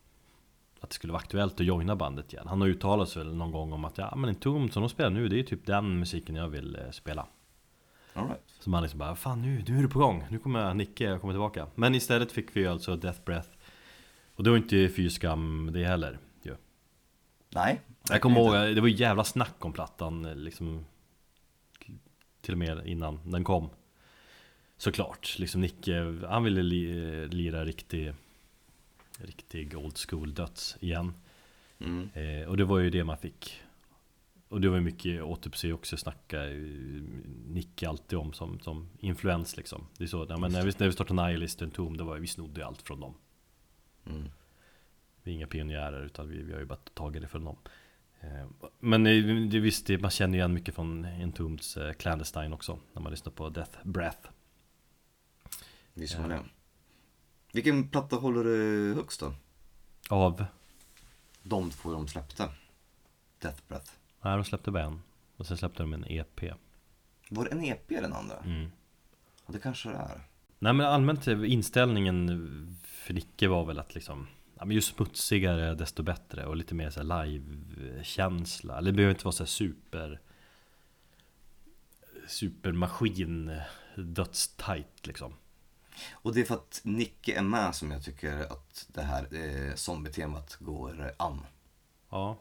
att det skulle vara aktuellt att joina bandet igen. Han har uttalat sig väl någon gång om att ja men Entombed som de spelar nu det är ju typ den musiken jag vill eh, spela All right. Så man liksom bara, fan nu, nu är det på gång, nu kommer Nicke komma tillbaka Men istället fick vi alltså Death Breath Och det var inte fy skam det heller ju. Nej. Jag kommer ihåg, det var ju jävla snack om plattan liksom Till och med innan den kom Såklart, liksom Nicke, han ville li, lira riktig Riktig old school döds igen Mm. Eh, och det var ju det man fick Och det var ju mycket återupsy också snacka eh, Nicke alltid om som, som influens liksom Det är så, ja, men när vi, när vi startade Nihilist och Tom, det var, vi snodde allt från dem Mm. Vi är inga pionjärer utan vi, vi har ju bara tagit det från dem eh, Men eh, det, visst, man känner igen mycket från Entombeds Clandestine också När man lyssnar på Death Breath Visst var det. Vilken platta håller du högst då? Av, De två de släppte. Death Breath. Nej de släppte bara en Och sen släppte de en EP Var det en EP den andra? mm. Ja, det kanske det är. Nej men allmänt inställningen för Nicke var väl att liksom Ja men ju smutsigare desto bättre och lite mer så här live-känsla Eller det behöver inte vara så här super Supermaskin Dödstajt liksom Och det är för att Nicke är med som jag tycker att det här eh, zombie-temat går an. Ja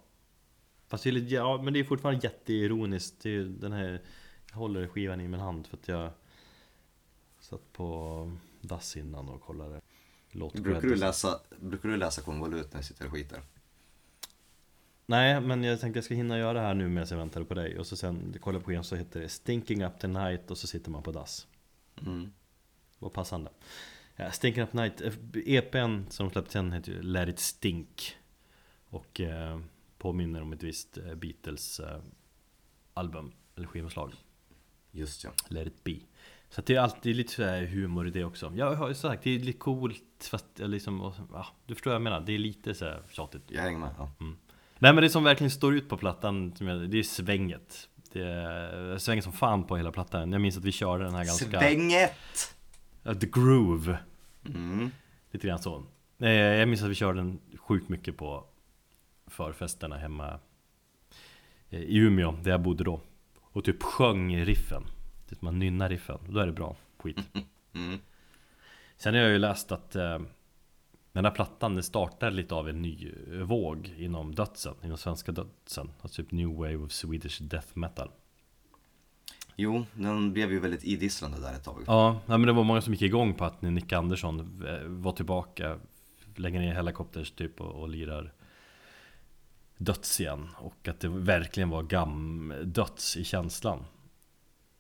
Fast det är lite, ja men det är fortfarande jätteironiskt. Det är den här Jag håller skivan i min hand för att jag Satt på dass innan och kollade låt Brukar du läsa, brukar du läsa konvolut när du sitter och skiter? Nej, men jag tänkte jag ska hinna göra det här nu medan jag väntar på dig. Och så sen kollar jag på en så heter det Stinking Up the Night och så sitter man på dass. Mm. Vad passande. Ja, Stinking Up the Night, eh, EPn som de släppte sen heter ju Let It Stink. Och eh, påminner om ett visst eh, Beatles eh, album eller skivomslag Just ja. Let It Be Så det är alltid lite sådär humor i det också Jag har ju sagt, det är lite coolt fast jag liksom, och, ja, du förstår vad jag menar Det är lite såhär tjatigt Jag hänger med. Ja. Nej men det som verkligen står ut på plattan, jag- det är svänget Det är svänget som fan på hela plattan Jag minns att vi körde den här ganska Svänget! The Groove Mm. Lite grann så Eh, Jag minns att vi körde den sjukt mycket på förfesterna hemma i Umeå, där jag bodde då. Och typ sjöng riffen. Typ man nynnar riffen, då är det bra skit. Mm. Sen har jag ju läst att eh, den här plattan den startar lite av en ny våg inom dödsen, inom svenska dödsen. Alltså typ New Wave of Swedish Death Metal. Jo, den blev ju väldigt idisslande där ett tag. Ja, ja, men det var många som gick igång på att Nick Andersson eh, var tillbaka Lägger ner helikopters typ och, och lirar Döds igen Och att det verkligen var gam-döds i känslan.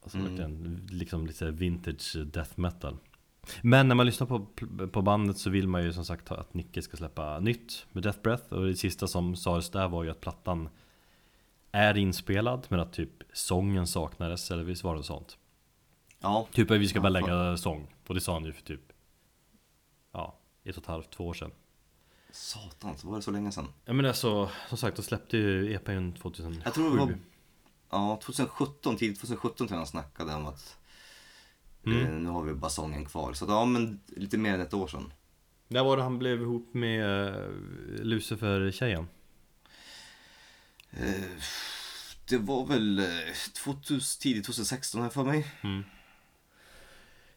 Alltså Mm. verkligen liksom lite vintage death metal. Men när man lyssnar på, på bandet så vill man ju som sagt att Nicke ska släppa nytt med Death Breath. Och det sista som sades där var ju att plattan är inspelad men att typ sången saknades eller visst var det sånt? Ja, Typ att vi ska bara lägga sång. Och det sa han ju för typ Ja, ett och ett halvt, två år sedan satan, så var det så länge sedan? Ja men alltså, som sagt, de släppte ju EPn 2007 Jag tror det var Ja, 2017, tidigt 2017 tror jag han snackade om att Mm. eh, nu har vi bara sången kvar. Så ja, men lite mer än ett år sedan. När var det han blev ihop med uh, Lucifer-tjejen? Eh, det var väl eh, 2000, tidigt 2016 här för mig.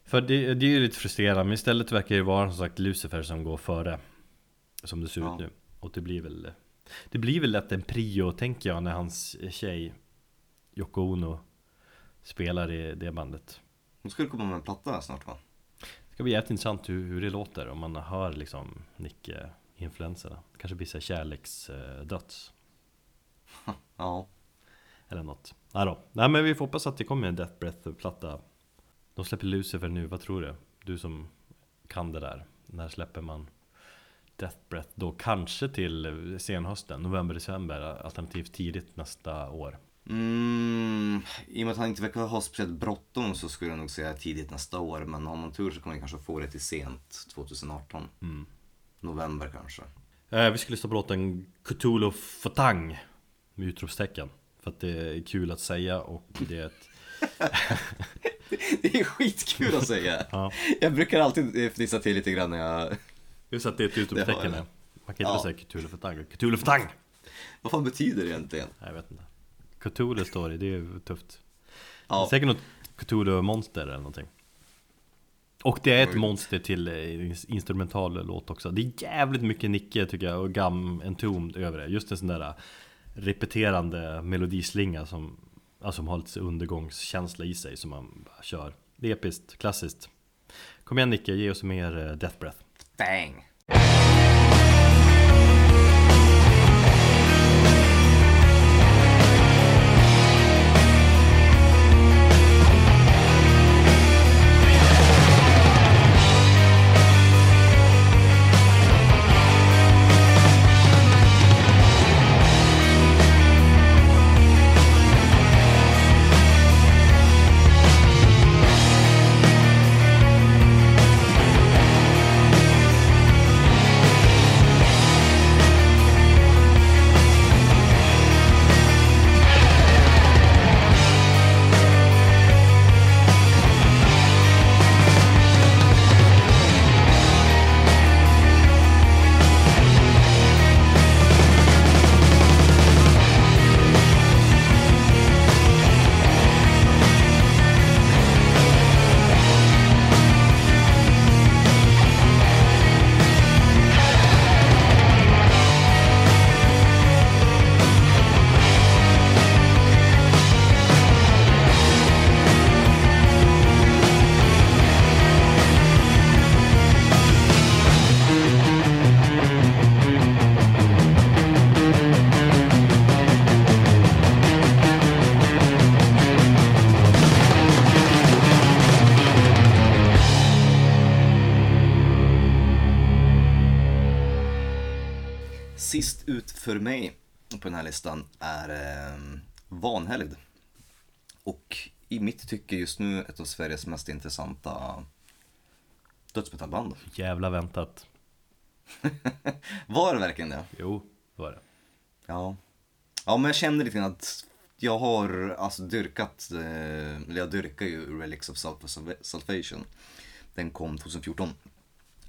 För det, det är ju lite frustrerande, men istället verkar det vara som sagt Lucifer som går före Som det ser Ja. ut nu Och det blir väl Det blir väl lätt en prio, tänker jag, när hans tjej Yoko Ono Spelar i det bandet Hon skulle komma med en platta snart va? Det ska bli jävligt intressant hur, hur det låter om man hör liksom Nicke-influenserna Det kanske blir så här kärleksdöds Ja. Eller något Nej då, nej men vi får hoppas att det kommer en Death Breath-platta De släpper Lucifer nu, vad tror du? Du som kan det där När släpper man Death Breath då? Kanske till senhösten, november, december Alternativt tidigt nästa år Mm, I och med att han inte verkar ha speciellt bråttom så skulle jag nog säga tidigt nästa år. Men har man tur så kommer vi kanske få det till sent 2018. November kanske. Eh, vi skulle lyssna på låten Cthulhu Fatang med utropstecken. För att det är kul att säga och det är ett... Det är skitkul att säga. Ja. Jag brukar alltid fnissa till lite grann när jag... Just att det är ett utropstecken. Det. Man kan inte Ja. säga Cthulhu Fatang. Cthulhu Fatang! Vad fan betyder det egentligen? Jag vet inte. Cthulhu står det, det är ju tufft. Det Ja, är säkert något Cthulhu-monster eller någonting. Och det är ett monster till eh, instrumental låt också. Det är jävligt mycket Nicke tycker jag och Gam Entombed över det. Just en sån där repeterande melodislinga som, alltså, som har lite undergångskänsla i sig som man bara kör. Det är episkt, klassiskt. Kom igen Nicke, ge oss mer eh, Death Breath. Bang! Just nu ett av Sveriges mest intressanta dödsmetallband. Jävla väntat. Var det verkligen det? Jo, det var det. Ja. Ja, men jag känner lite grann att jag har alltså dyrkat, eh, eller jag dyrkar ju Relics of Salva- Salvation. Den kom 2014.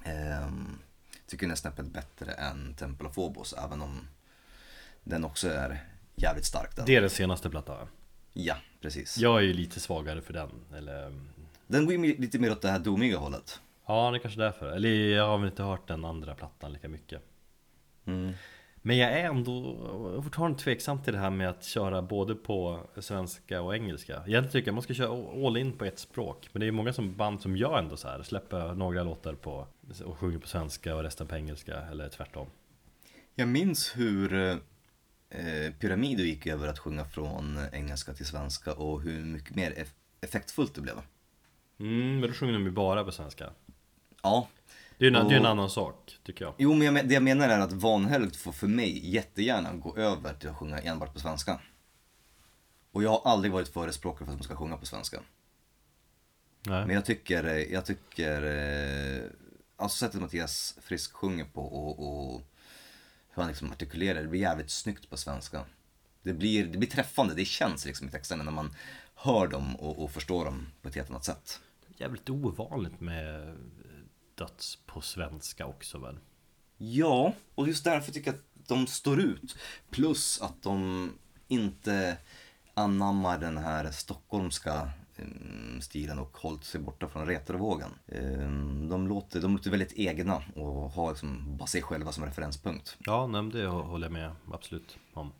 Ehm, tycker den är snäppet bättre än Temple of Phobos, även om den också är jävligt stark den. Det är den senaste plattan. Ja, precis. Jag är ju lite svagare för den. Eller, Den går ju lite mer åt det här domiga hållet. ja, det är kanske därför. Eller jag har väl inte hört den andra plattan lika mycket. Mm. Men jag är ändå fortfarande tveksam till det här med att köra både på svenska och engelska. Egentligen tycker jag man ska köra all in på ett språk. Men det är många som band som gör ändå så här. Släpper några låtar på och sjunger på svenska och resten på engelska. Eller tvärtom. Jag minns hur eh, Pyramido gick över att sjunga från engelska till svenska och hur mycket mer eff- effektfullt det blev. Mm, men då sjunger de ju bara på svenska. Ja, Det är en, det är en Och- annan sak, tycker jag. Jo, men jag, det jag menar är att Vanhelgd får för mig jättegärna gå över till att sjunga enbart på svenska. Och jag har aldrig varit förespråkare för att man ska sjunga på svenska. Nej. Men jag tycker, eh, jag tycker, eh, alltså sättet Mattias Frisk sjunger på och, och hur han liksom artikulerar, det blir jävligt snyggt på svenska. Det blir, det blir träffande, det känns liksom i texterna när man hör dem och, och förstår dem på ett helt annat sätt. Jävligt ovanligt med döds på svenska också väl? Ja, och just därför tycker jag att de står ut. Plus att de inte anammar den här stockholmska stilen och hållit sig borta från retrovågen. Eh, De låter, de låter väldigt egna och har liksom bara sig själva som referenspunkt. Ja, nej, det håller jag med absolut om.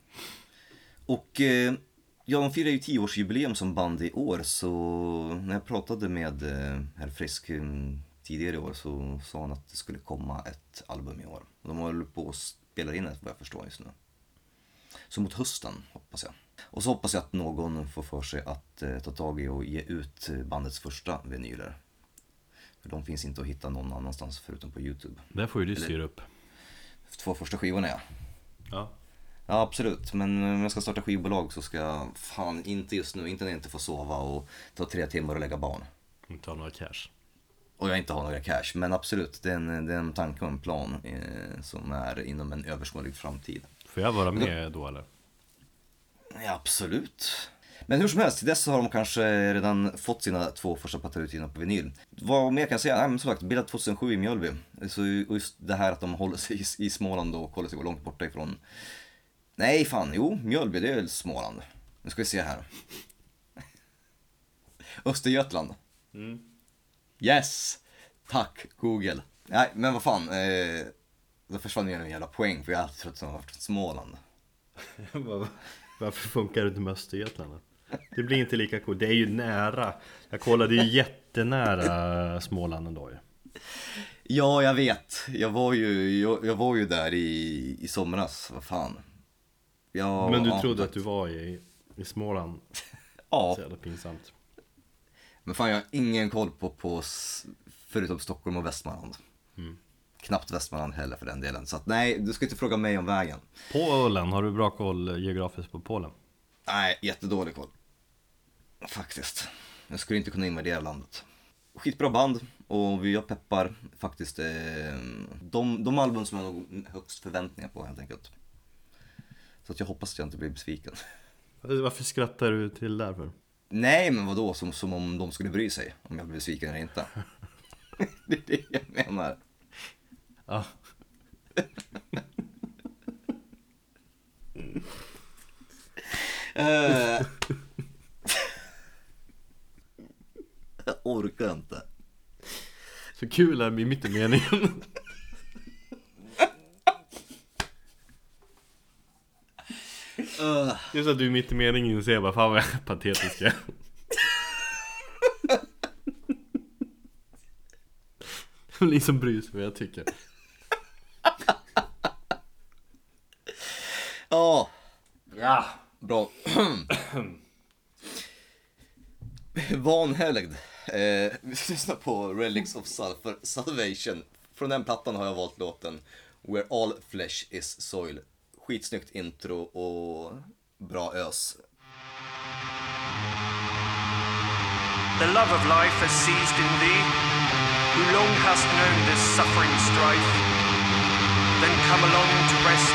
Och eh, ja, de firar ju tioårsjubileum som band i år så när jag pratade med eh, herr Frisk tidigare i år så sa han att det skulle komma ett album i år. De håller på att spela in det vad jag förstår just nu. Så mot hösten hoppas jag. Och så hoppas jag att någon får för sig att eh, ta tag i och ge ut eh, bandets första vinyler. För de finns inte att hitta någon annanstans förutom på Youtube. Där får ju du Eller- styra upp. Två första skivorna ja. Ja. Ja absolut, men om jag ska starta skivbolag så ska jag fan inte just nu, inte när jag inte får sova och ta tre timmar och lägga barn. Inte ha några cash. Och jag inte har några cash, men absolut, det är en, det är en tanke och en plan eh, som är inom en överskådlig framtid. Får jag vara med då eller? Ja, absolut. Men hur som helst, till dess har de kanske redan fått sina två första plattor utgivna på vinyl. Vad mer kan jag säga? Nej, men som sagt, bildat 2007 i Mjölby. Så just det här att de håller sig i, Småland och håller sig långt borta ifrån... Nej, fan, jo, Mjölby, det är väl Småland. Nu ska vi se här. Östergötland. Yes! Tack, Google. Nej, men vad fan. Eh, då försvann ju en jävla poäng, för jag har alltid trott att de har varit från Småland. Varför funkar det inte med Östergötland? Det blir inte lika coolt, det är ju nära Jag kollade ju jättenära Småland ändå ju Ja, jag vet. Jag var ju, jag, jag var ju där i, i somras, vad fan. Ja, Men du ja, trodde att du var i, i Småland? Ja, Så jävla pinsamt men fan jag har ingen koll på, på förutom Stockholm och Västmanland. Mm. Knappt Västmanland heller för den delen. Så att nej, du ska inte fråga mig om vägen. Polen, har du bra koll geografiskt på Polen? Nej, jättedålig koll. Faktiskt. Jag skulle inte kunna invadera landet. Skitbra band och jag peppar faktiskt eh, de, de album som jag har högst förväntningar på helt enkelt. Så att jag hoppas att jag inte blir besviken. Varför skrattar du till där för? Nej, men vadå? Som, som om de skulle bry sig om jag blir besviken eller inte. det är det jag menar. Ja, Eh. jag orkar inte. så kul är det mitt i meningen Uh, Just att du är mitt i meningen och säger bara fan vad jag är patetisk jag är." Det blir som bryr sig vad jag tycker Ja. Ja. Bra. Vanhelgd. Eh, vi ska lyssna på Relics of Sulfur Salvation. Från den plattan har jag valt låten Where All Flesh Is Soil. Skitsnyggt intro och bra ös. The love of life has seized in thee, who long hast known this suffering strife. Then come along to rest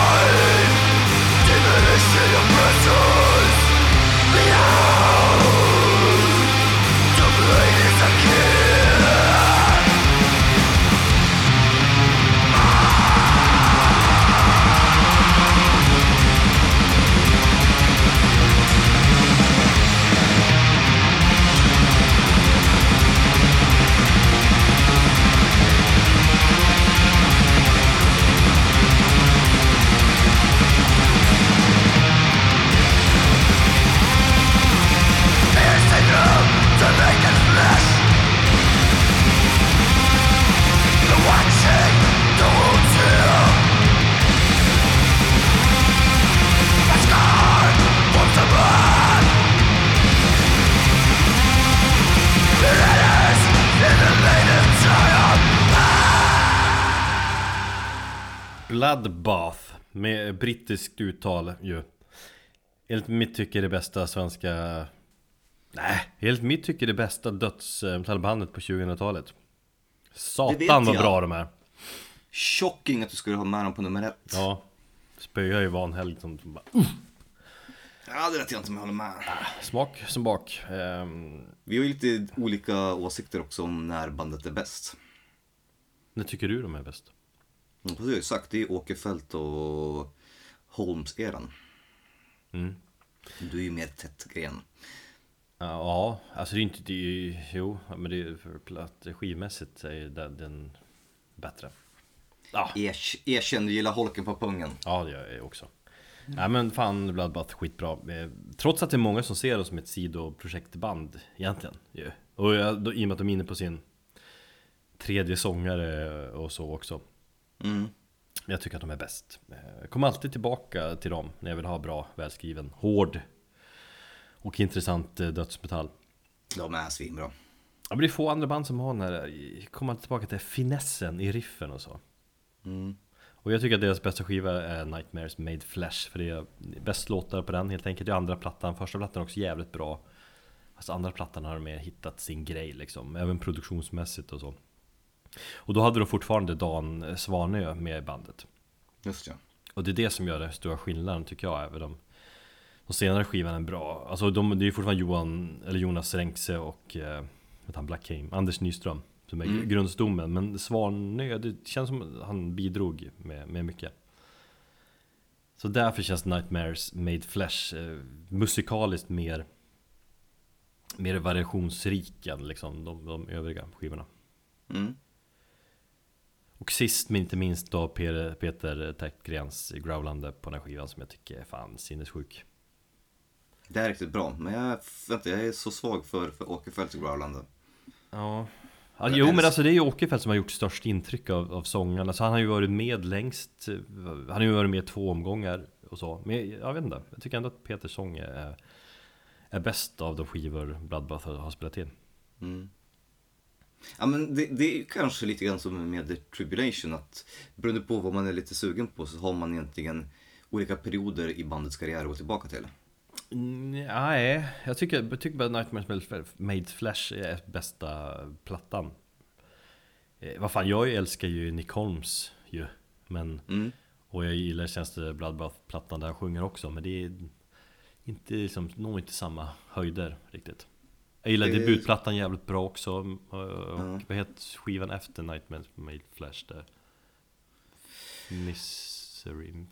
Bloodbath med brittiskt uttal ju Enligt mitt tycke det bästa svenska Nej, enligt mitt tycke det bästa dödsmetallbandet på 2000-talet Det vet Satan vad bra de är Shocking att du skulle ha med dem på nummer ett. Ja Spöar ju vanhelg som som bara Ja, det vet jag inte om jag håller med. Smak som bak Ehm, Vi har ju lite olika åsikter också om när bandet är bäst. När tycker du de är bäst? Mm, Precis, sagt, det är Åkerfeldt och Holmes-eran. Mm. Du är ju mer tätt gren. Ja, alltså det är inte, det är, ju- jo, men det är för skivmässigt är den, den bättre Ja. Er, erkänn, du gillar holken på pungen. Ja, det gör jag också. Nej men fan Bloodbath, skitbra. Eh, Trots att det är många som ser oss som ett sidoprojektband egentligen. ju. Och jag, då, i och med att de är inne på sin tredje sångare och så också. Mm. Jag tycker att de är bäst. Eh, Jag kommer alltid tillbaka till dem när jag vill ha bra, välskriven, hård och intressant eh, dödsmetall. De är svinbra. Ja, men det är få andra band som har den här, kommer alltid tillbaka till finessen i riffen och så. Mm. Och jag tycker att deras bästa skiva är Nightmares Made Flesh För det är bäst låtar på den helt enkelt Det är andra plattan, första plattan är också jävligt bra Fast andra plattan har de mer hittat sin grej liksom Även produktionsmässigt och så Och då hade de fortfarande Dan Svanö med i bandet Just ja. Och det är det som gör den stora skillnaden tycker jag Även de, de senare skivan är bra Alltså de, det är fortfarande Johan, eller Jonas Renkse och eh, han, Black Came, Anders Nyström Som är Mm. grundstommen Men Svanö, det känns som han bidrog med, med mycket Så därför känns Nightmares Made Flesh eh, musikaliskt mer Mer variationsrik än liksom de, de övriga skivorna Mm. Och sist men inte minst då Peter, Täckgrens growlande på den här skivan som jag tycker är fan sinnessjuk Det är riktigt bra. Men jag, vänta, jag är så svag för, för Åkerfeldts growlande. Ja, ja Jag Jo men alltså det är ju Åkerfeldt som har gjort störst intryck av, av sångarna Så han har ju varit med längst eh, Han har ju varit med två omgångar och så Men jag, vet inte Jag tycker ändå att Peters sång är, är bäst av de skivor Bloodbath har, har spelat in Mm. Ja men det, det är kanske lite grann som med Tribulation att beroende på vad man är lite sugen på så har man egentligen olika perioder i bandets karriär att gå tillbaka till. Nej, jag tycker, jag tycker bara Nightmares Made- Made Flash är bästa plattan eh, Vad fan, jag älskar ju Nick Holmes ju Men Mm. Och jag gillar Tjänste Bloodbath-plattan där han sjunger också Men det är inte liksom, nog inte samma höjder riktigt Jag gillar Det- debutplattan jävligt bra också Och Ja. vad heter skivan efter Nightmares Made Flash där? Misery,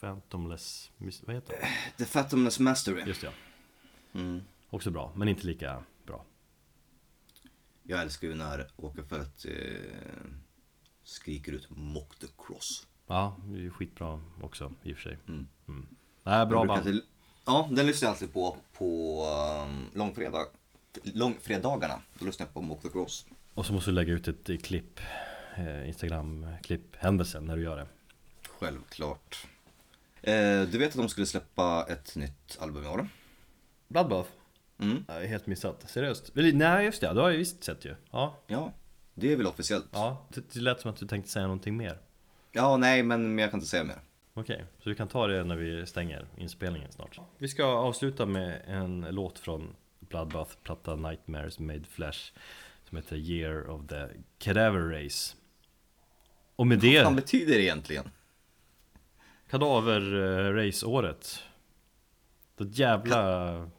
Phantomless, mis, vad heter det? The Fathomless Mastery. Just det, ja. Mm. Också bra, men inte lika bra Jag älskar ju när Åkerfeldt eh, skriker ut Mock the Cross. Ja, det är ju skitbra också i och för sig Mm. mm. Nej, bra band alltid- Ja, den lyssnar jag alltid på på um, långfredag, långfredagarna. Då lyssnar jag på Mock the Cross. Och så måste du lägga ut ett eh, klipp eh, Instagram-klipp, händelsen när du gör det Självklart. Eh, du vet att de skulle släppa ett nytt album i år? Bloodbath? Mm. Jag är helt missat, seriöst? Nej just det, det har jag visst sett ju Ja, Ja, det är väl officiellt. ja det, det lät som att du tänkte säga någonting mer Ja, nej, men jag kan inte säga mer. Okej, så vi kan ta det när vi stänger inspelningen snart Vi ska avsluta med en låt från Bloodbath platta Nightmares Made Flesh Som heter Year of the Cadaver Race Och med Vad fan det, betyder det egentligen? Kadaver-race-året Det jävla...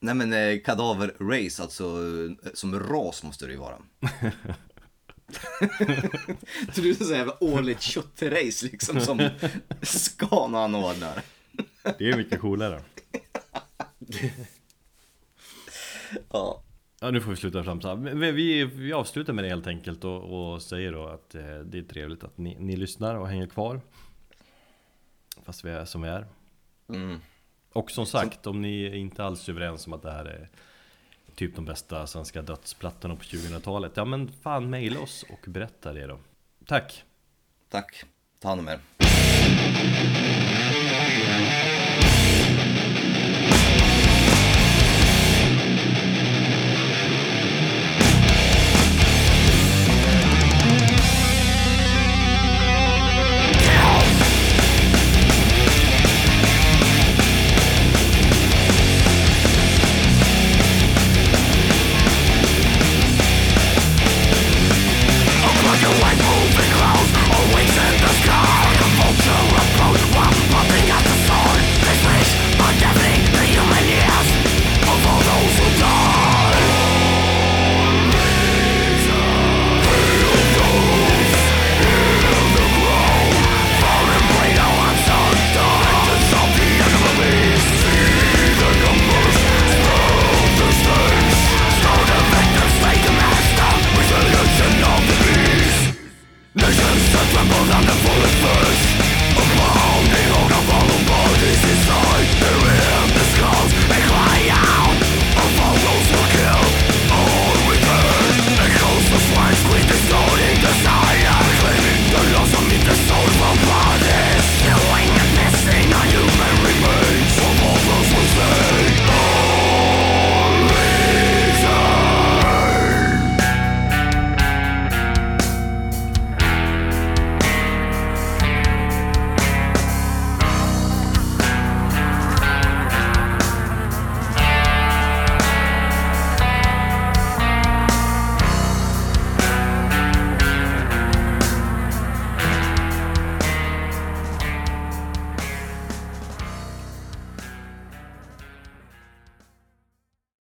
Nej men eh, kadaver race, alltså eh, som ras måste det ju vara. Tror du säga jävla årligt köttrace liksom som Scan anordnar? Det är mycket coolare Ja. Ja nu får vi sluta flamsa. Vi, vi, avslutar med det helt enkelt och, och säger då att eh, det är trevligt att ni, ni lyssnar och hänger kvar. Fast vi är som vi är. Mm. Och som sagt, om ni är inte alls överens om att det här är typ de bästa svenska dödsplattorna på 2000-talet. Ja men fan mejla oss och berätta det då. Tack! Tack. Ta hand om er.